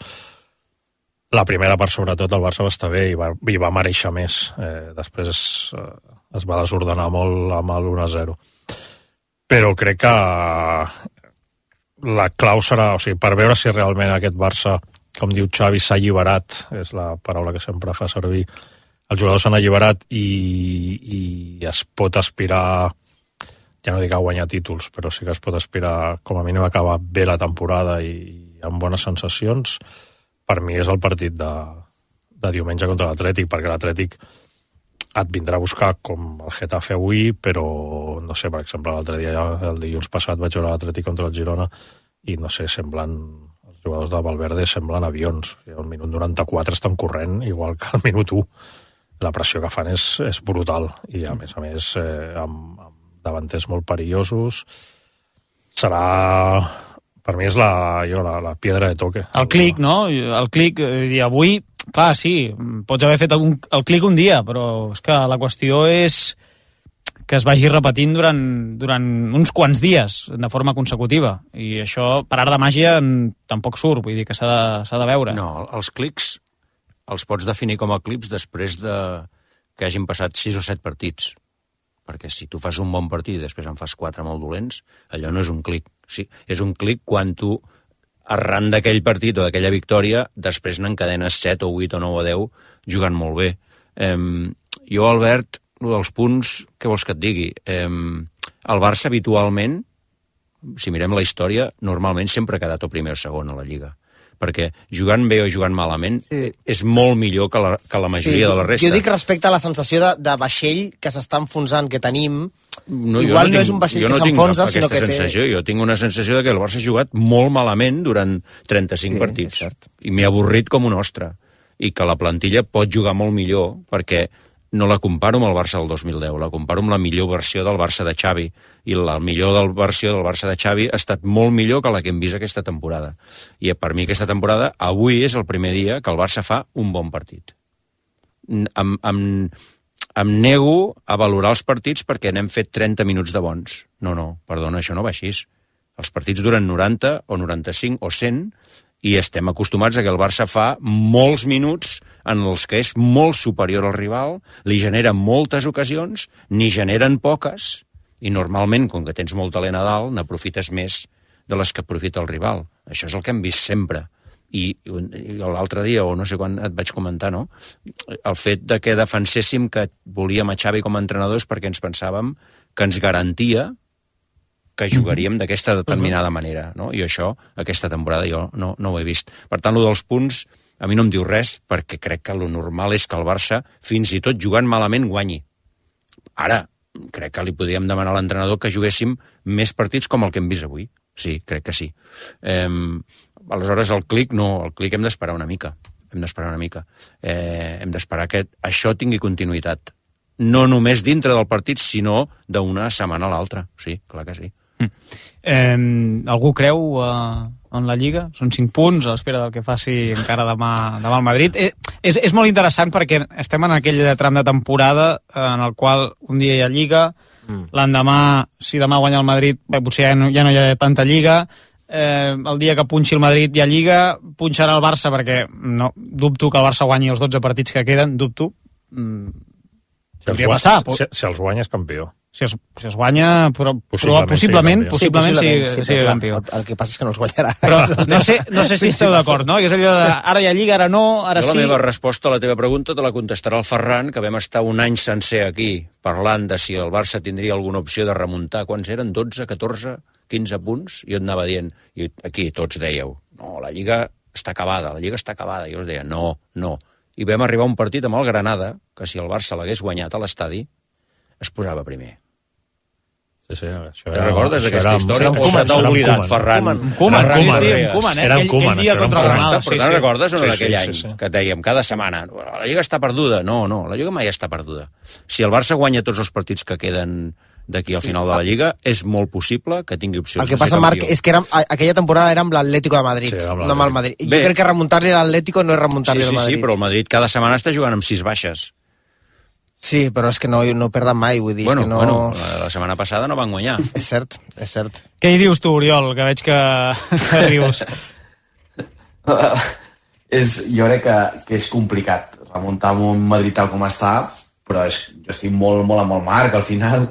J: la primera part sobretot el Barça va estar bé i va, i va mereixer més. Eh, després es, eh, es va desordenar molt amb el 1-0 però crec que la clau serà, o sigui, per veure si realment aquest Barça, com diu Xavi, s'ha alliberat, és la paraula que sempre fa servir, els jugadors s'han alliberat i, i es pot aspirar ja no dic a guanyar títols, però sí que es pot aspirar com a mínim a acabar bé la temporada i amb bones sensacions. Per mi és el partit de, de diumenge contra l'Atlètic, perquè l'Atlètic et vindrà a buscar com el Getafe avui, però no sé, per exemple, l'altre dia, el dilluns passat, vaig veure l'Atlètic contra el Girona i no sé, semblen els jugadors de Valverde semblen avions. Al minut 94 estan corrent igual que al minut 1. La pressió que fan és, és brutal i a més a més eh, amb, amb davanters molt perillosos serà per mi és la, jo, la, la piedra de toque.
D: El clic, no? El clic, eh, i avui, clar, sí, pots haver fet un, el clic un dia, però és que la qüestió és que es vagi repetint durant, durant uns quants dies, de forma consecutiva. I això, per art de màgia, tampoc surt, vull dir que s'ha de, s'ha de veure.
L: No, els clics els pots definir com a clips després de que hagin passat 6 o 7 partits. Perquè si tu fas un bon partit i després en fas 4 molt dolents, allò no és un clic. Sí, és un clic quan tu, arran d'aquell partit o d'aquella victòria, després n'encadenes 7 o 8 o 9 o 10 jugant molt bé. Eh, jo, Albert, el dels punts, què vols que et digui? Eh, el Barça habitualment, si mirem la història, normalment sempre ha quedat o primer o segon a la Lliga perquè jugant bé o jugant malament sí. és molt millor que la, que la majoria sí, de la resta.
K: Jo dic respecte a la sensació de, de vaixell que s'està enfonsant que tenim,
L: no,
K: igual no,
L: tinc-
K: és un vaixell que
L: no tinc
K: s'enfonsa, sinó que té...
L: sensació. Jo tinc una sensació de que el Barça ha jugat molt malament durant 35
K: Sí,
L: partits. I m'he avorrit com un ostre. I que la plantilla pot jugar molt millor, perquè no la comparo amb el Barça del 2010, la comparo amb la millor versió del Barça de Xavi. I la millor del versió del Barça de Xavi ha estat molt millor que la que hem vist aquesta temporada. I per mi aquesta temporada, avui és el primer dia que el Barça fa un bon partit. Em, em, em nego a valorar els partits perquè n'hem fet 30 minuts de bons. No, no, perdona, això no va així. Els partits duren 90 o 95 o 100 i estem acostumats a que el Barça fa molts minuts en els que és molt superior al rival, li genera moltes ocasions, ni generen poques, i normalment, com que tens molt talent a dalt, n'aprofites més de les que aprofita el rival. Això és el que hem vist sempre. I, i l'altre dia, o no sé quan et vaig comentar, no? el fet de que defenséssim que volíem a Xavi com a entrenador és perquè ens pensàvem que ens garantia que jugaríem d'aquesta determinada manera, no? I això, aquesta temporada, jo no, no ho he vist. Per tant, lo dels punts, a mi no em diu res, perquè crec que lo normal és que el Barça, fins i tot jugant malament, guanyi. Ara, crec que li podríem demanar a l'entrenador que juguéssim més partits com el que hem vist avui. Sí, crec que sí. Eh, aleshores, el clic, no, el clic hem d'esperar una mica. Hem d'esperar una mica. Eh, hem d'esperar que això tingui continuïtat. No només dintre del partit, sinó d'una setmana a l'altra. Sí, clar que sí.
D: Eh, algú creu, eh, en la Lliga, són 5 punts a l'espera del que faci encara demà, demà el Madrid. Eh, és, és molt interessant perquè estem en aquell tram de temporada en el qual un dia hi ha Lliga, mm. l'endemà, si demà guanya el Madrid, bé, potser ja no, ja no hi ha tanta Lliga, eh, el dia que punxi el Madrid hi ha Lliga, punxarà el Barça perquè no, dubto que el Barça guanyi els 12 partits que queden, dubto. Mm,
J: Si els, guanya,
D: passar,
J: si, si els guanya és campió.
D: Si es, si es guanya, però,
J: Possiblement
D: possiblement,
J: sigui
D: possiblement,
J: campió.
D: possiblement, sí, sí,
K: però clar,
D: campió.
K: El, el que passa és que no els guanyarà.
D: Però *laughs* no sé, no sé si esteu d'acord, no? Que és allò de ara hi ha Lliga, ara no, ara
L: jo
D: sí.
L: la meva resposta a la teva pregunta te la contestarà el Ferran, que vam estar un any sencer aquí parlant de si el Barça tindria alguna opció de remuntar. Quants eren? 12, 14, 15 punts? I jo et anava dient, i aquí tots dèieu, no, la Lliga està acabada, la Lliga està acabada. I jo us deia, no, no. I vam arribar a un partit amb el Granada, que si el Barça l'hagués guanyat a l'estadi, es posava primer.
J: Sí, sí, això
L: Te'n recordes
J: això
L: d'aquesta
J: era-
L: història?
J: era amb
L: se t'ha oblidat,
J: era
L: Ferran?
J: Koeman.
D: Koeman,
L: Ferran
D: sí, sí, Koeman, eh?
J: Era amb
D: Aquell-
J: Koeman,
D: aquell dia
J: era
D: contra el
J: Koeman.
D: Granada,
L: Però
D: sí, sí.
L: recordes
J: Sí, sí,
L: d'aquell
J: sí,
L: any
J: sí.
L: que dèiem cada setmana la Lliga està perduda? No, no, la Lliga mai està perduda. Si el Barça guanya tots els partits que queden d'aquí al final de la Lliga, és molt possible que tingui opcions
K: El que passa, Marc, és que era, aquella temporada era amb l'Atlético de Madrid,
L: Sí, era amb
K: no amb el Madrid.
L: l'Atlètic.
K: Jo
L: Bé.
K: crec que remuntar-li a l'Atlético no és remuntar-li
L: Sí,
K: al
L: sí,
K: Madrid.
L: sí, però el Madrid cada setmana està jugant amb sis baixes.
K: Sí, però és que no, no perden mai, vull dir,
L: Bueno,
K: que no...
L: bueno, la, la setmana passada no van guanyar. *laughs*
K: És cert, és cert.
D: Què hi dius tu, Oriol, que veig que, *laughs* que rius? *laughs*
M: és, jo crec que, que és complicat remuntar amb un Madrid tal com està, però és, jo estic molt, molt amb el Marc, al final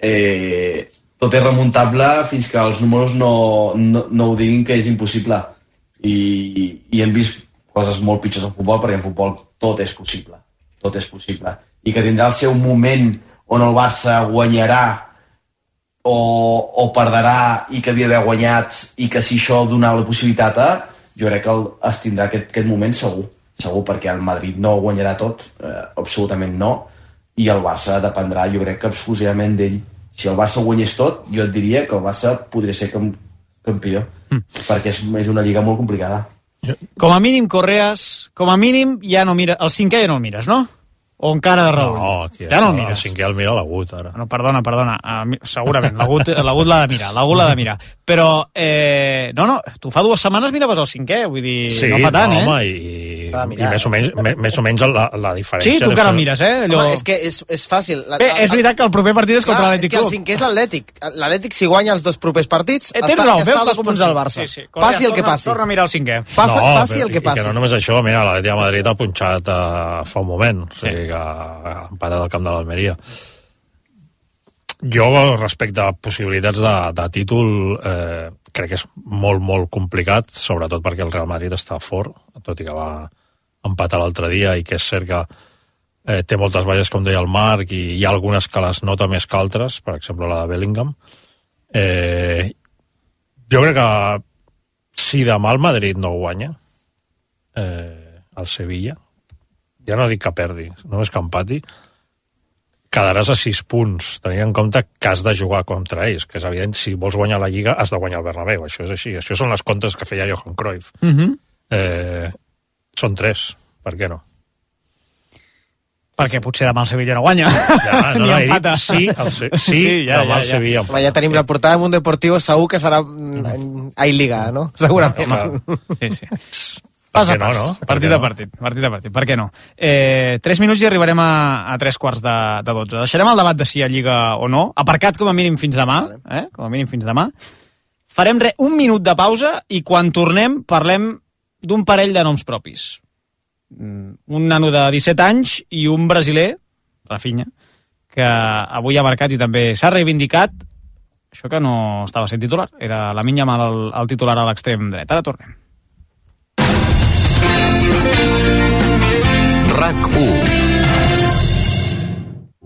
M: eh, tot és remuntable fins que els números no, no, no ho diguin que és impossible. I, I hem vist coses molt pitjors en futbol, perquè en futbol tot és possible. Tot és possible. I que tindrà el seu moment on el Barça guanyarà o, o perdrà i que havia d'haver guanyat i que si això donava la possibilitat a, jo crec que el, es tindrà aquest, aquest moment segur, segur perquè el Madrid no guanyarà tot, eh, absolutament no, i el Barça dependrà, jo crec que exclusivament d'ell. Si el Barça guanyés tot, jo et diria que el Barça podria ser cam, campió, mm. perquè és, és una lliga molt complicada.
D: Com a mínim, Correas, com a mínim ja no mira... El cinquè ja no el mires, no? O encara de raó?
J: No, aquí
D: ja no el
J: el
D: mires.
J: cinquè el mira l'agut, ara.
D: No, perdona, perdona. Uh, segurament, l'agut l'ha de mirar, l'agut l'ha de mirar. Però, eh, no, no, tu fa dues setmanes miraves el cinquè, vull dir,
J: Sí,
D: no fa tant,
J: no,
D: eh?
J: home, i,
K: S'ha de
J: i més, o menys, me, més o menys la, la diferència...
D: Sí, tu encara el mires, eh? Allò...
K: Home, és que és, és fàcil. La,
D: Bé, és veritat que el proper partit és contra l'Atlètic
K: És que el
D: Club.
K: cinquè és l'Atlètic. L'Atlètic, si guanya els dos propers partits,
D: Eh,
K: està,
D: raó,
K: està a dos punts del Barça.
D: Sí, sí,
K: passi el que passi.
D: Torna a mirar el cinquè.
K: Passa,
J: no,
K: passi
J: però-
K: el que
J: I
K: passi.
J: que no només això, mira, l'Atlètic de Madrid ha punxat uh, fa un moment, o sigui que ha empatat al camp de l'Almeria. Jo, respecte a possibilitats de, de títol, eh, crec que és molt, molt complicat, sobretot perquè el Real Madrid està fort, tot i que va empatar l'altre dia i que és cert que eh, té moltes baixes, com deia el Marc, i hi ha algunes que les nota més que altres, per exemple la de Bellingham. Eh, jo crec que si demà el Madrid no guanya eh, el Sevilla, ja no dic que perdi, només que empati, quedaràs a 6 punts, tenint en compte que has de jugar contra ells, que és evident, si vols guanyar la Lliga has de guanyar el Bernabéu, això és així, això són les comptes que feia Johan Cruyff.
D: Uh -huh.
J: eh, són 3, per què no?
D: Perquè potser demà el Sevilla no guanya.
J: Ja, no, *laughs* no, he dit
D: empata.
J: sí, el Se- sí, demà el Sevilla
K: Home, ja tenim la portada de un Deportivo, segur que serà mm, a Liga, no? *laughs* Segurament.
D: Sí, sí. Pas a
J: no,
D: pas,
J: no? Per
D: partit a
J: no?
D: partit, partit a partit, per què no? Eh, tres minuts i arribarem a, a tres quarts de, de dotze. Deixarem el debat de si hi ha Lliga o no, aparcat com a mínim fins demà, eh? com a mínim fins demà. Farem re, un minut de pausa i quan tornem parlem d'un parell de noms propis. Mm, Un nano de 17 anys i un brasiler, Rafinha, que avui ha marcat i també s'ha reivindicat això que no estava sent titular. Era la minya mal el, el titular a l'extrem dret. Ara tornem.
S: RAC 1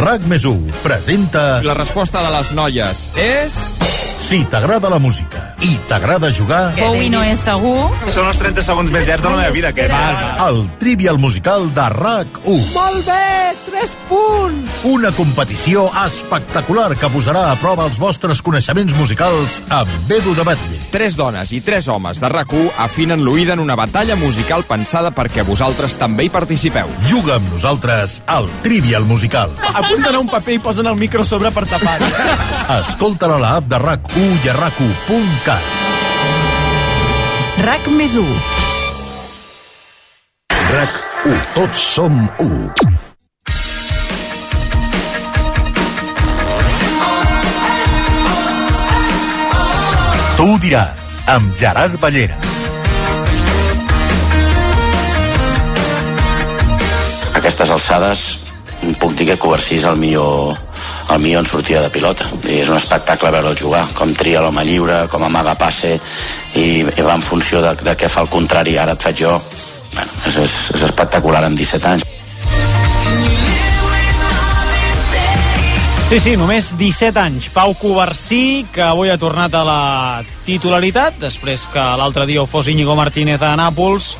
T: RAC més presenta...
U: La resposta de les noies és...
T: Si t'agrada la música i t'agrada jugar...
V: Bowie no és segur.
T: Són els 30 segons més llargs de la meva vida, que El Trivial Musical de RAC1.
V: Molt bé, 3 punts.
T: Una competició espectacular que posarà a prova els vostres coneixements musicals amb Edu de Batlle.
U: Tres dones i tres homes de rac afinen l'oïda en una batalla musical pensada perquè vosaltres també hi participeu.
T: Juga amb nosaltres al Trivial Musical.
W: Apunten a un paper i posen el micro sobre per tapar-ho. *laughs*
T: Escolta-la a l'app de RAC1 i a rac1.cat.
V: RAC més 1.
T: RAC1. Tots som 1. Tu ho diràs, amb Gerard Ballera.
R: Aquestes alçades puc dir que Covarsí és el millor, el millor en sortida de pilota. I és un espectacle veure-lo jugar, com tria l'home lliure, com amaga passe, i, i va en funció de, de què fa el contrari, ara et faig jo. Bueno, és, és, és espectacular amb 17 anys.
D: Sí, sí, només 17 anys. Pau Covarsí, que avui ha tornat a la titularitat, després que l'altre dia ho fos Íñigo Martínez a Nàpols,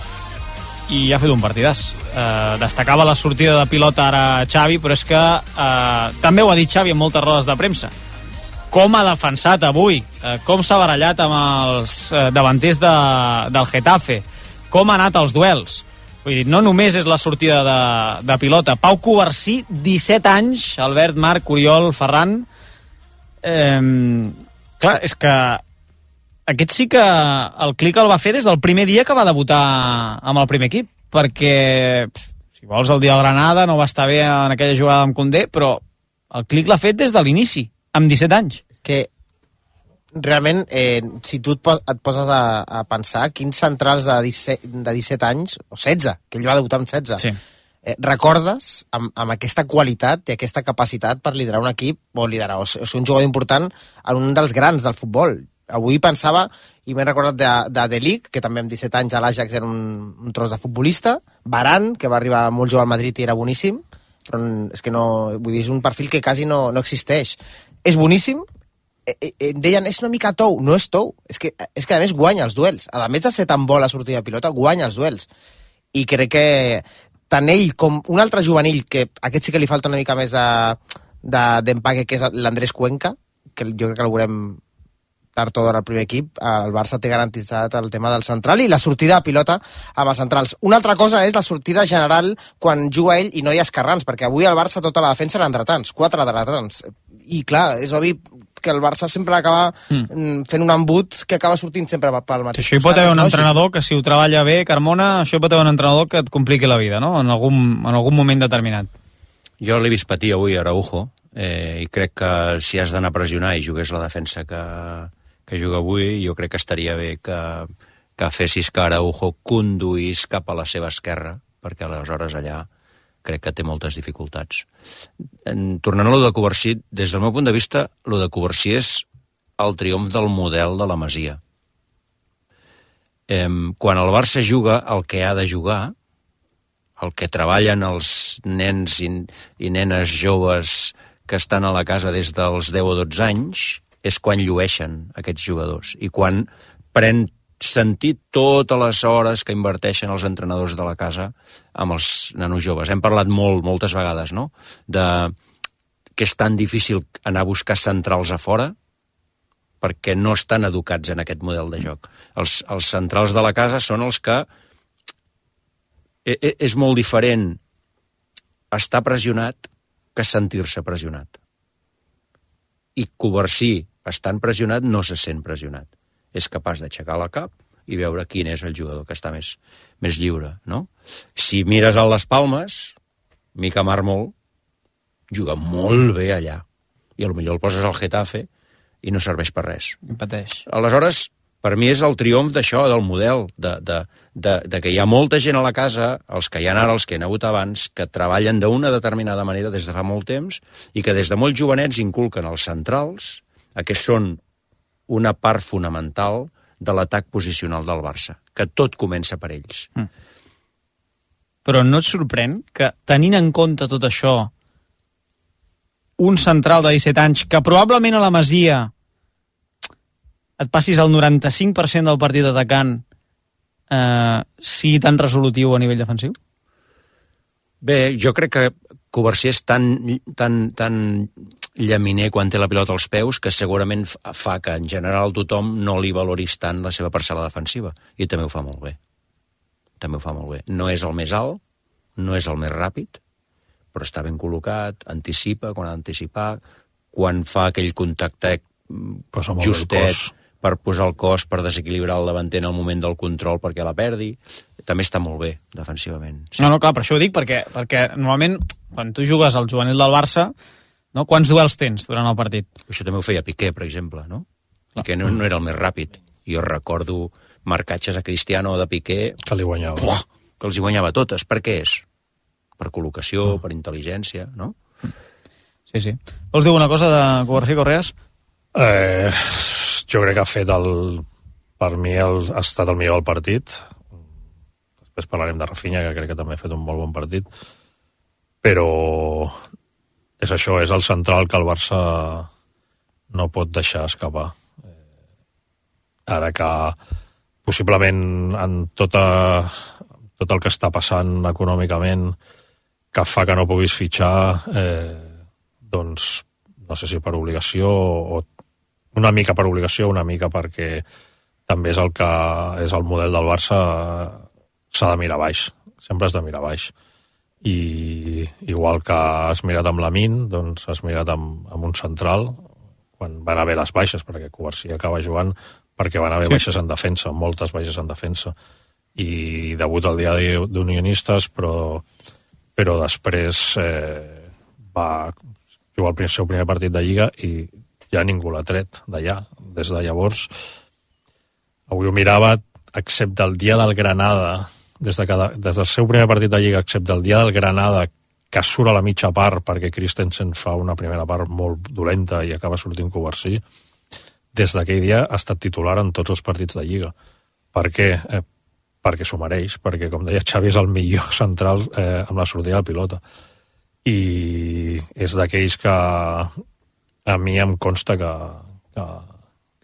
D: i ha fet un partidàs. Eh, destacava la sortida de pilota ara Xavi, però és que eh, també ho ha dit Xavi en moltes rodes de premsa. Com ha defensat avui, eh, com s'ha barallat amb els eh, davanters de, del Getafe, com ha anat els duels. Vull dir, no només és la sortida de, de pilota. Pau Covarsí, 17 anys, Albert, Marc, Oriol, Ferran... Eh, clar, és que aquest sí que el clic el va fer des del primer dia que va debutar amb el primer equip, perquè si vols el dia del Granada no va estar bé en aquella jugada amb Condé, però el clic l'ha fet des de l'inici, amb 17 anys.
K: És que realment, eh, si tu et, et poses a, a pensar quins centrals de 17, de 17 anys, o 16, que ell va debutar amb 16,
D: sí.
K: eh, recordes amb, amb aquesta qualitat i aquesta capacitat per liderar un equip, o liderar, o ser un jugador important en un dels grans del futbol. Avui pensava, i m'he recordat de, de Delic, que també amb 17 anys a l'Ajax era un, un tros de futbolista, Baran, que va arribar molt jove al Madrid i era boníssim, però és que no, vull dir, és un perfil que quasi no, no existeix. És boníssim, eh, eh, em deien, és una mica tou. No és tou. És que, és que a més guanya els duels. A més de ser tan bo la sortida de pilota, guanya els duels. I crec que tant ell com un altre juvenil, que aquest sí que li falta una mica més de- de- d'empaque, que és l'Andrés Cuenca, que jo crec que el veurem tard o d'hora al primer equip, el Barça té garantitzat el tema del central i la sortida de pilota amb els centrals. Una altra cosa és la sortida general quan juga ell i no hi ha esquerrans, perquè avui el Barça tota la defensa eren dretans, quatre dretans. I clar, és obvi que el Barça sempre acaba mm. fent un embut que acaba sortint sempre pel mateix.
D: Això hi pot haver un entrenador que si ho treballa bé, Carmona, això hi pot haver un entrenador que et compliqui la vida, no?, en algun, en algun moment determinat.
L: Jo l'he vist patir avui a Araujo eh, i crec que si has d'anar a pressionar i jugués la defensa que, que juga avui, jo crec que estaria bé que, que fessis que Araujo conduís cap a la seva esquerra, perquè aleshores allà crec que té moltes dificultats. En, tornant a lo de Covarsí, des del meu punt de vista, lo de Covarsí és el triomf del model de la Masia. Em, quan el Barça juga el que ha de jugar, el que treballen els nens i, i nenes joves que estan a la casa des dels 10 o 12 anys, és quan llueixen aquests jugadors i quan pren sentit totes les hores que inverteixen els entrenadors de la casa amb els nanos joves. Hem parlat molt, moltes vegades, no?, de que és tan difícil anar a buscar centrals a fora perquè no estan educats en aquest model de joc. Els, els centrals de la casa són els que e- e- és molt diferent estar pressionat que sentir-se pressionat. I Covarsí, estant pressionat, no se sent pressionat. És capaç d'aixecar la cap i veure quin és el jugador que està més, més lliure, no? Si mires a les Palmes, Mica Mármol juga molt bé allà. I millor el poses al Getafe i no serveix per res.
D: I pateix.
L: Aleshores, per mi és el triomf d'això, del model, de, de, de, de que hi ha molta gent a la casa, els que hi ha ara, els que hi ha hagut abans, que treballen d'una determinada manera des de fa molt temps i que des de molt jovenets inculquen els centrals que són una part fonamental de l'atac posicional del Barça, que tot comença per ells.
D: Però no et sorprèn que, tenint en compte tot això, un central de 17 anys que probablement a la Masia et passis el 95% del partit atacant eh, sigui tan resolutiu a nivell defensiu?
L: Bé, jo crec que Covarsí és tan, tan, tan llaminer quan té la pilota als peus que segurament fa- que en general tothom no li valoris tant la seva parcel·la defensiva i també ho fa molt bé també ho fa molt bé no és el més alt, no és el més ràpid però està ben col·locat anticipa quan ha d'anticipar quan fa aquell contacte
J: Posa molt bé el
L: justet
J: cos.
L: per posar el cos per desequilibrar el davanter en el moment del control perquè la perdi també està molt bé defensivament
D: Sí. No, no, clar, per això ho dic, perquè, perquè normalment quan tu jugues al juvenil del Barça, no, quants duels tens durant el partit?
L: Això també ho feia Piqué, per exemple, no? Piqué no, no era el més ràpid. Jo recordo marcatges a Cristiano o de Piqué...
J: Que li guanyava.
L: Buah, que els hi guanyava totes. Per què és? Per col·locació, per intel·ligència, no?
D: Sí, sí. Vols dir alguna cosa de Covarsí Correas?
J: Eh, jo crec que ha fet el... Per mi el, ha estat el millor del partit. Després parlarem de Rafinha, que crec que també ha fet un molt bon partit. Però és això, és el central que el Barça no pot deixar escapar. Eh, ara que possiblement en tota, tot el que està passant econòmicament que fa que no puguis fitxar eh, doncs no sé si per obligació o una mica per obligació, una mica perquè també és el que és el model del Barça s'ha de mirar baix, sempre has de mirar baix i igual que has mirat amb l'Amin doncs has mirat amb, amb un central quan van haver les baixes perquè Covarsí acaba jugant perquè van haver
D: Sí.
J: sí. baixes en defensa, moltes baixes en defensa i debut al dia d'unionistes però, però després eh, va jugar el primer- seu primer partit de Lliga i ja ningú l'ha tret d'allà. Des de llavors, avui ho mirava, excepte el dia del Granada, des, de cada, des del seu primer partit de Lliga, excepte el dia del Granada, que surt a la mitja part perquè Christensen fa una primera part molt dolenta i acaba sortint Covarsí, des d'aquell dia ha estat titular en tots els partits de Lliga. Per què? Eh, perquè s'ho mereix, perquè, com deia Xavi, és el millor *laughs* central eh, amb la sortida de pilota. I és d'aquells que a mi em consta que, que,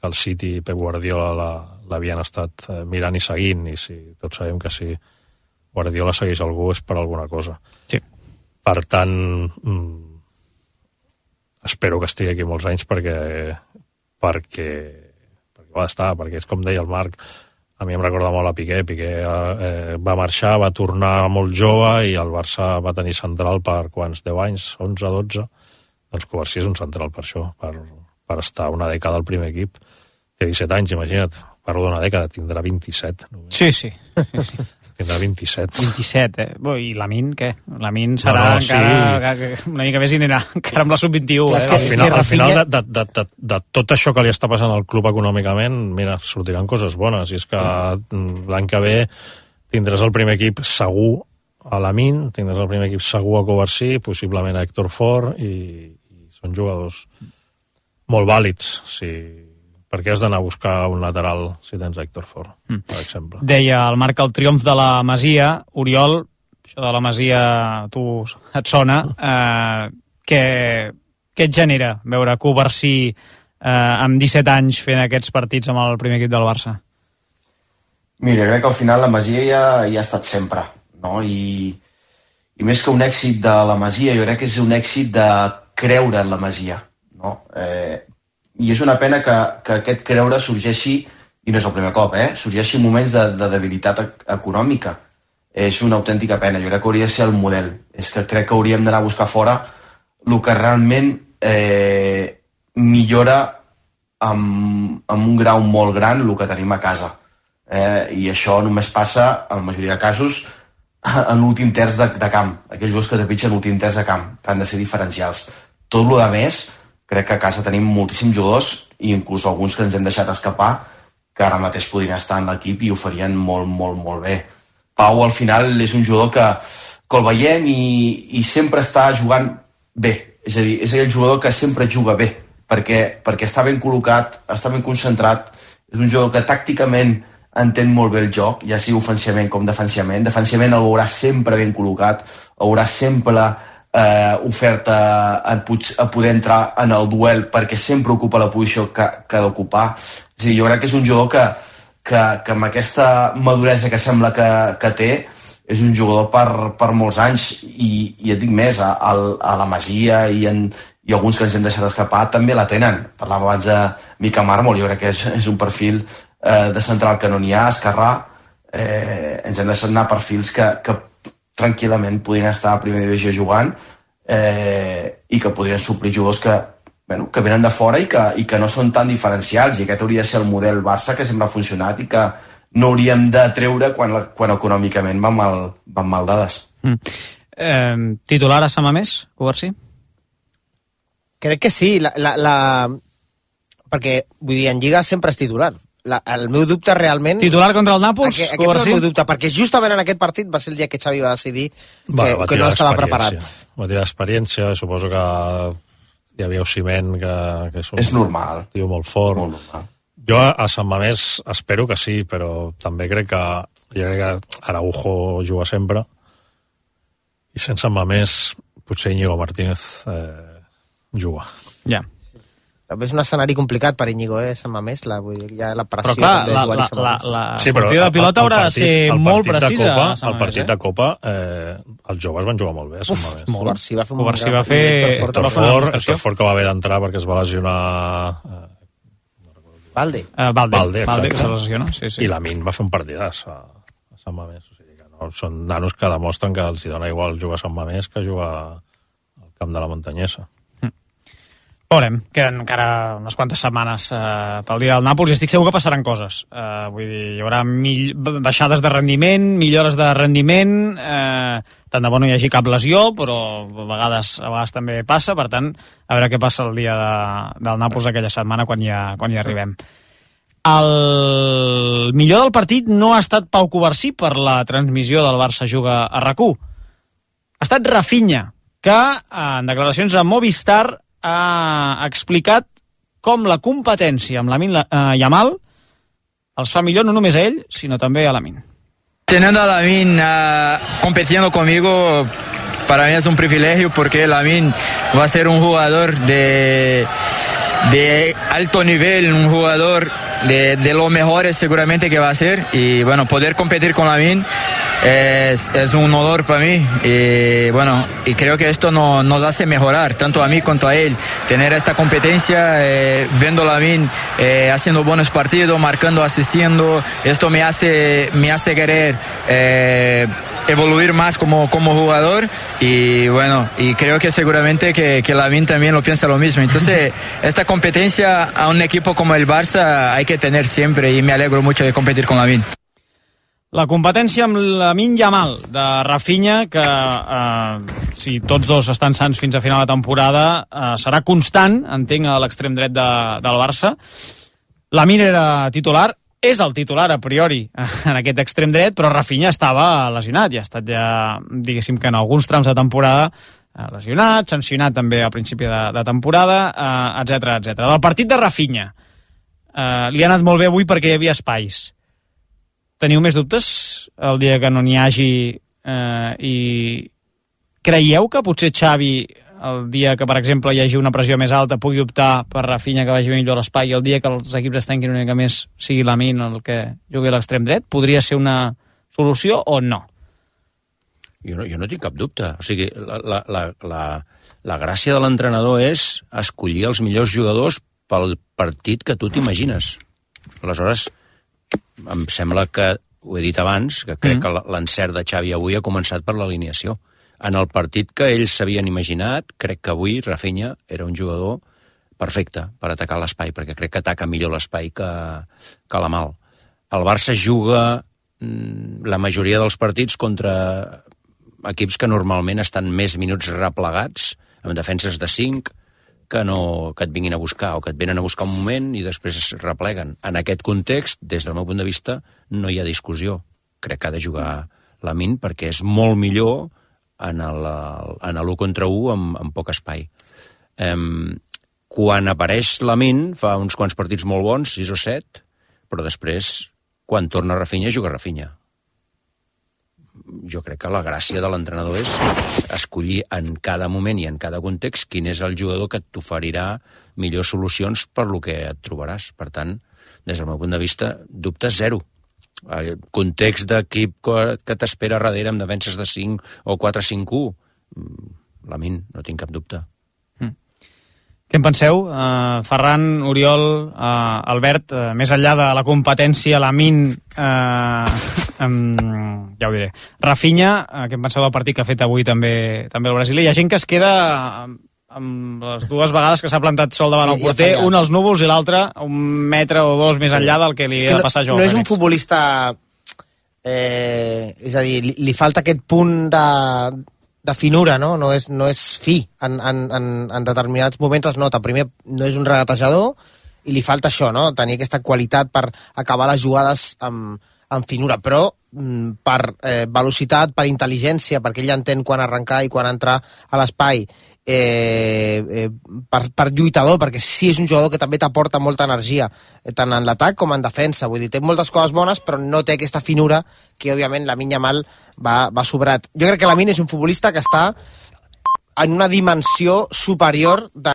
J: que el City Pep Guardiola la- l'havien estat eh, mirant i seguint, i si tots sabem que si Guardiola segueix algú és per alguna cosa.
D: Sí.
J: Per tant, mm, espero que estigui aquí molts anys perquè perquè, perquè va estar, perquè és com deia el Marc, a mi em recorda molt a Piqué, Piqué eh, va marxar, va tornar molt jove i el Barça va tenir central per quants, 10 anys, 11, 12, doncs Covarsí és un central per això, per, per estar una dècada al primer equip. Té 17 anys, imagina't, parlo d'una dècada, tindrà 27. Només.
D: Sí, sí. sí, sí. *laughs*
J: Tindrà 27.
D: 27, eh? Bo, I Lamin, què? Lamin serà
J: No, no,
D: encara
J: sí.
D: que- una mica més i anirà *laughs* encara amb la sub-21.
K: Clar,
D: Eh?
J: al final, al final de, de, de, de, de tot això que li està passant al club econòmicament, mira, sortiran coses bones. I és que mm, l'any que ve tindràs el primer equip segur a la Min, tindràs el primer equip segur a Covarsí, possiblement a Héctor Ford, i, i són jugadors molt vàlids. Si, per què has d'anar a buscar un lateral si tens Héctor Ford,
D: Mm.
J: per exemple?
D: Deia el Marc el triomf de la Masia. Oriol, això de la Masia a tu et sona. Eh, què, què et genera veure Covarsí eh, amb 17 anys fent aquests partits amb el primer equip del Barça?
M: Mira, crec que al final la Masia ja, ja ha estat sempre, no? I, I més que un èxit de la Masia, jo crec que és un èxit de creure en la Masia, no? Eh, I és una pena que, que aquest creure sorgeixi, i no és el primer cop, eh? Sorgeixi en moments de, de debilitat ec- econòmica. És una autèntica pena, jo crec que hauria de ser el model. És que crec que hauríem d'anar a buscar fora el que realment eh, millora amb, amb un grau molt gran el que tenim a casa eh, i això només passa, en la majoria de casos, *laughs* en l'últim terç de, de camp. Aquells jugadors que trepitgen l'últim terç de camp, que han de ser diferencials. Tot el de més, crec que a casa tenim moltíssims jugadors, i inclús alguns que ens hem deixat escapar, que ara mateix podrien estar en l'equip i ho farien molt, molt, molt bé. Pau, al final, és un jugador que, que el veiem i, i sempre està jugant bé. És a dir, és aquell jugador que sempre juga bé, perquè, perquè està ben col·locat, està ben concentrat, és un jugador que tàcticament entén molt bé el joc, ja sigui ofensivament com defensivament. Defensivament el veurà sempre ben col·locat, veurà sempre eh, oferta en Puig a poder entrar en el duel perquè sempre ocupa la posició que, que ha d'ocupar. A dir, jo crec que és un jugador que, que, que amb aquesta maduresa que sembla que, que té és un jugador per, per molts anys i, i et dic més, a, a, a la Masia i, en, i alguns que ens hem deixat escapar també la tenen. Parlàvem abans de Mica Mármol, jo crec que és, és un perfil eh, de central que no n'hi ha, Esquerrà, eh, ens hem deixat anar perfils que, que tranquil·lament podrien estar a primera divisió jugant eh, i que podrien suplir jugadors que, bueno, que venen de fora i que, i que no són tan diferencials i aquest hauria de ser el model Barça que sempre ha funcionat i que no hauríem de treure quan, la, quan econòmicament van mal, van mal dades.
D: Mm. Eh, titular a Samamés, Covarsí?
K: Crec que sí, la, la, la... perquè vull dir, en Lliga sempre és titular. La, el meu dubte realment...
D: Titular contra el Nàpols?
K: Aquest, aquest és el meu dubte, perquè justament en aquest partit va ser el dia que Xavi va decidir que,
J: Bueno, va
K: que no estava preparat.
J: Va tirar experiència, suposo que hi havia Ociment, que, que és, un,
M: És normal.
J: Tio molt fort.
M: Molt normal.
J: Jo a Sant Mamés espero que sí, però també crec que jo crec que Araujo juga sempre i sense Mamés potser Íñigo Martínez eh, juga.
D: Ja.
K: També és un escenari complicat per Íñigo, eh, Sant Mamés, la, vull dir, ja la pressió
D: Però clar, la, la, la, la
J: Sí, però
D: sortida de pilota haurà de ser
J: el
D: molt precisa.
J: Copa, el partit de Copa, eh, els joves van jugar molt bé a Sant Mamés.
D: molt.
K: Covarsí va fer un
D: Covarsí va fer...
K: Héctor
J: Fort. Héctor Fort que va haver d'entrar perquè es va lesionar eh,
K: Valde.
D: Eh, Valde,
J: Valde,
D: Valde, que se lesiona, sí, sí.
J: i la Min va fer un partidàs a, a Sant Mamés. O sigui que no, són nanos que demostren que els hi dona igual jugar a Sant Mamés que jugar al camp de la Muntanyesa.
D: Veurem, queden encara unes quantes setmanes eh, pel dia del Nàpols i estic segur que passaran coses. Eh, vull dir, hi haurà mill... baixades de rendiment, millores de rendiment, eh, tant de bo no hi hagi cap lesió, però a vegades, a vegades també passa, per tant, a veure què passa el dia de, del Nàpols aquella setmana quan ha, quan hi arribem. El millor del partit no ha estat Pau Covarsí per la transmissió del Barça Juga a rac Ha estat Rafinha, que en declaracions a Movistar ha explicat com la competència amb Lamin eh, Yamal els fa millor no només a ell, sinó també a Lamin.
X: Teniendo a Lamin ah, compitiendo conmigo, para mí es un privilegio porque Lamin va a ser un jugador de, de alto nivel, un jugador de, de los mejores seguramente que va a ser. Y bueno, poder competir con Lamin es, es un honor para mí. Y bueno, y creo que esto no- nos hace mejorar, tanto a mí como a él. Tener esta competencia, eh, viendo a eh, haciendo buenos partidos, marcando, asistiendo, esto me hace, me hace querer eh, evoluir más como, como jugador y bueno, y creo que seguramente que, que Lamin también lo piensa lo mismo. Entonces, *laughs* esta competencia a un equipo como el Barça hay que tener siempre y me alegro mucho de competir con Lamin.
D: La competència amb Lamin Yamal, de Rafinha, que eh, si tots dos estan sants fins a final de temporada, eh, serà constant, entenc, a l'extrem dret de, del Barça. Lamin era titular, és el titular a priori *laughs* en aquest extrem dret, però Rafinha estava lesionat i ha estat ja, diguéssim que en alguns trams de temporada eh, lesionat, sancionat també al principi de, de temporada, etc etc. Del partit de Rafinha, eh, li ha anat molt bé avui perquè hi havia espais. Teniu més dubtes el dia que no n'hi hagi eh, i creieu que potser Xavi el dia que, per exemple, hi hagi una pressió més alta pugui optar per Rafinha que vagi millor a l'espai i el dia que els equips es tanquin una mica més sigui la Min el que jugui a l'extrem dret? Podria ser una solució o no?
L: Jo no, jo no tinc cap dubte. O sigui, la, la, la, la, la gràcia de l'entrenador és escollir els millors jugadors pel partit que tu t'imagines. Aleshores, em sembla que, ho he dit abans, que crec
D: Mm.
L: que l'encert de Xavi avui ha començat per l'alineació. En el partit que ells s'havien imaginat, crec que avui Rafinha era un jugador perfecte per atacar l'espai, perquè crec que ataca millor l'espai que, que la mal. El Barça juga mm, la majoria dels partits contra equips que normalment estan més minuts replegats, amb defenses de 5, que, no, que et vinguin a buscar o que et venen a buscar un moment i després es repleguen. En aquest context, des del meu punt de vista, no hi ha discussió. Crec que ha de jugar la Min perquè és molt millor en l'1 contra 1 amb, amb poc espai. Um, quan apareix la Min, fa uns quants partits molt bons, 6 o 7, però després, quan torna Rafinha, juga Rafinha. Jo crec que la gràcia de l'entrenador és escollir en cada moment i en cada context quin és el jugador que t'oferirà millors solucions per lo que et trobaràs. Per tant, des del meu punt de vista, dubtes zero. El context d'equip que t'espera darrere amb defenses de 5 o 4-5-1, mm, la min, no tinc cap dubte.
D: Què en penseu? Uh, Ferran, Oriol, uh, Albert, uh, més enllà de la competència, la min, uh, um, ja ho diré, Rafinha, uh, què en penseu del partit que ha fet avui també també el Brasil? Hi ha gent que es queda amb, les dues vegades que s'ha plantat sol davant el porter, un als núvols i l'altre un metre o dos més enllà del que li
K: És
D: ha de passar a Joao
K: no és un futbolista eh, és a dir, li, li falta aquest punt de, de finura, no? No és, no és fi. En, en, en, en determinats moments es nota. Primer, no és un regatejador i li falta això, no? Tenir aquesta qualitat per acabar les jugades amb, amb finura, però mm, per eh, velocitat, per intel·ligència, perquè ell entén quan arrencar i quan entrar a l'espai, eh, eh, per, per lluitador, perquè sí és un jugador que també t'aporta molta energia, eh, tant en l'atac com en defensa. Vull dir, té moltes coses bones, però no té aquesta finura que, òbviament, la Minya Mal va, va sobrat. Jo crec que la Min és un futbolista que està en una dimensió superior de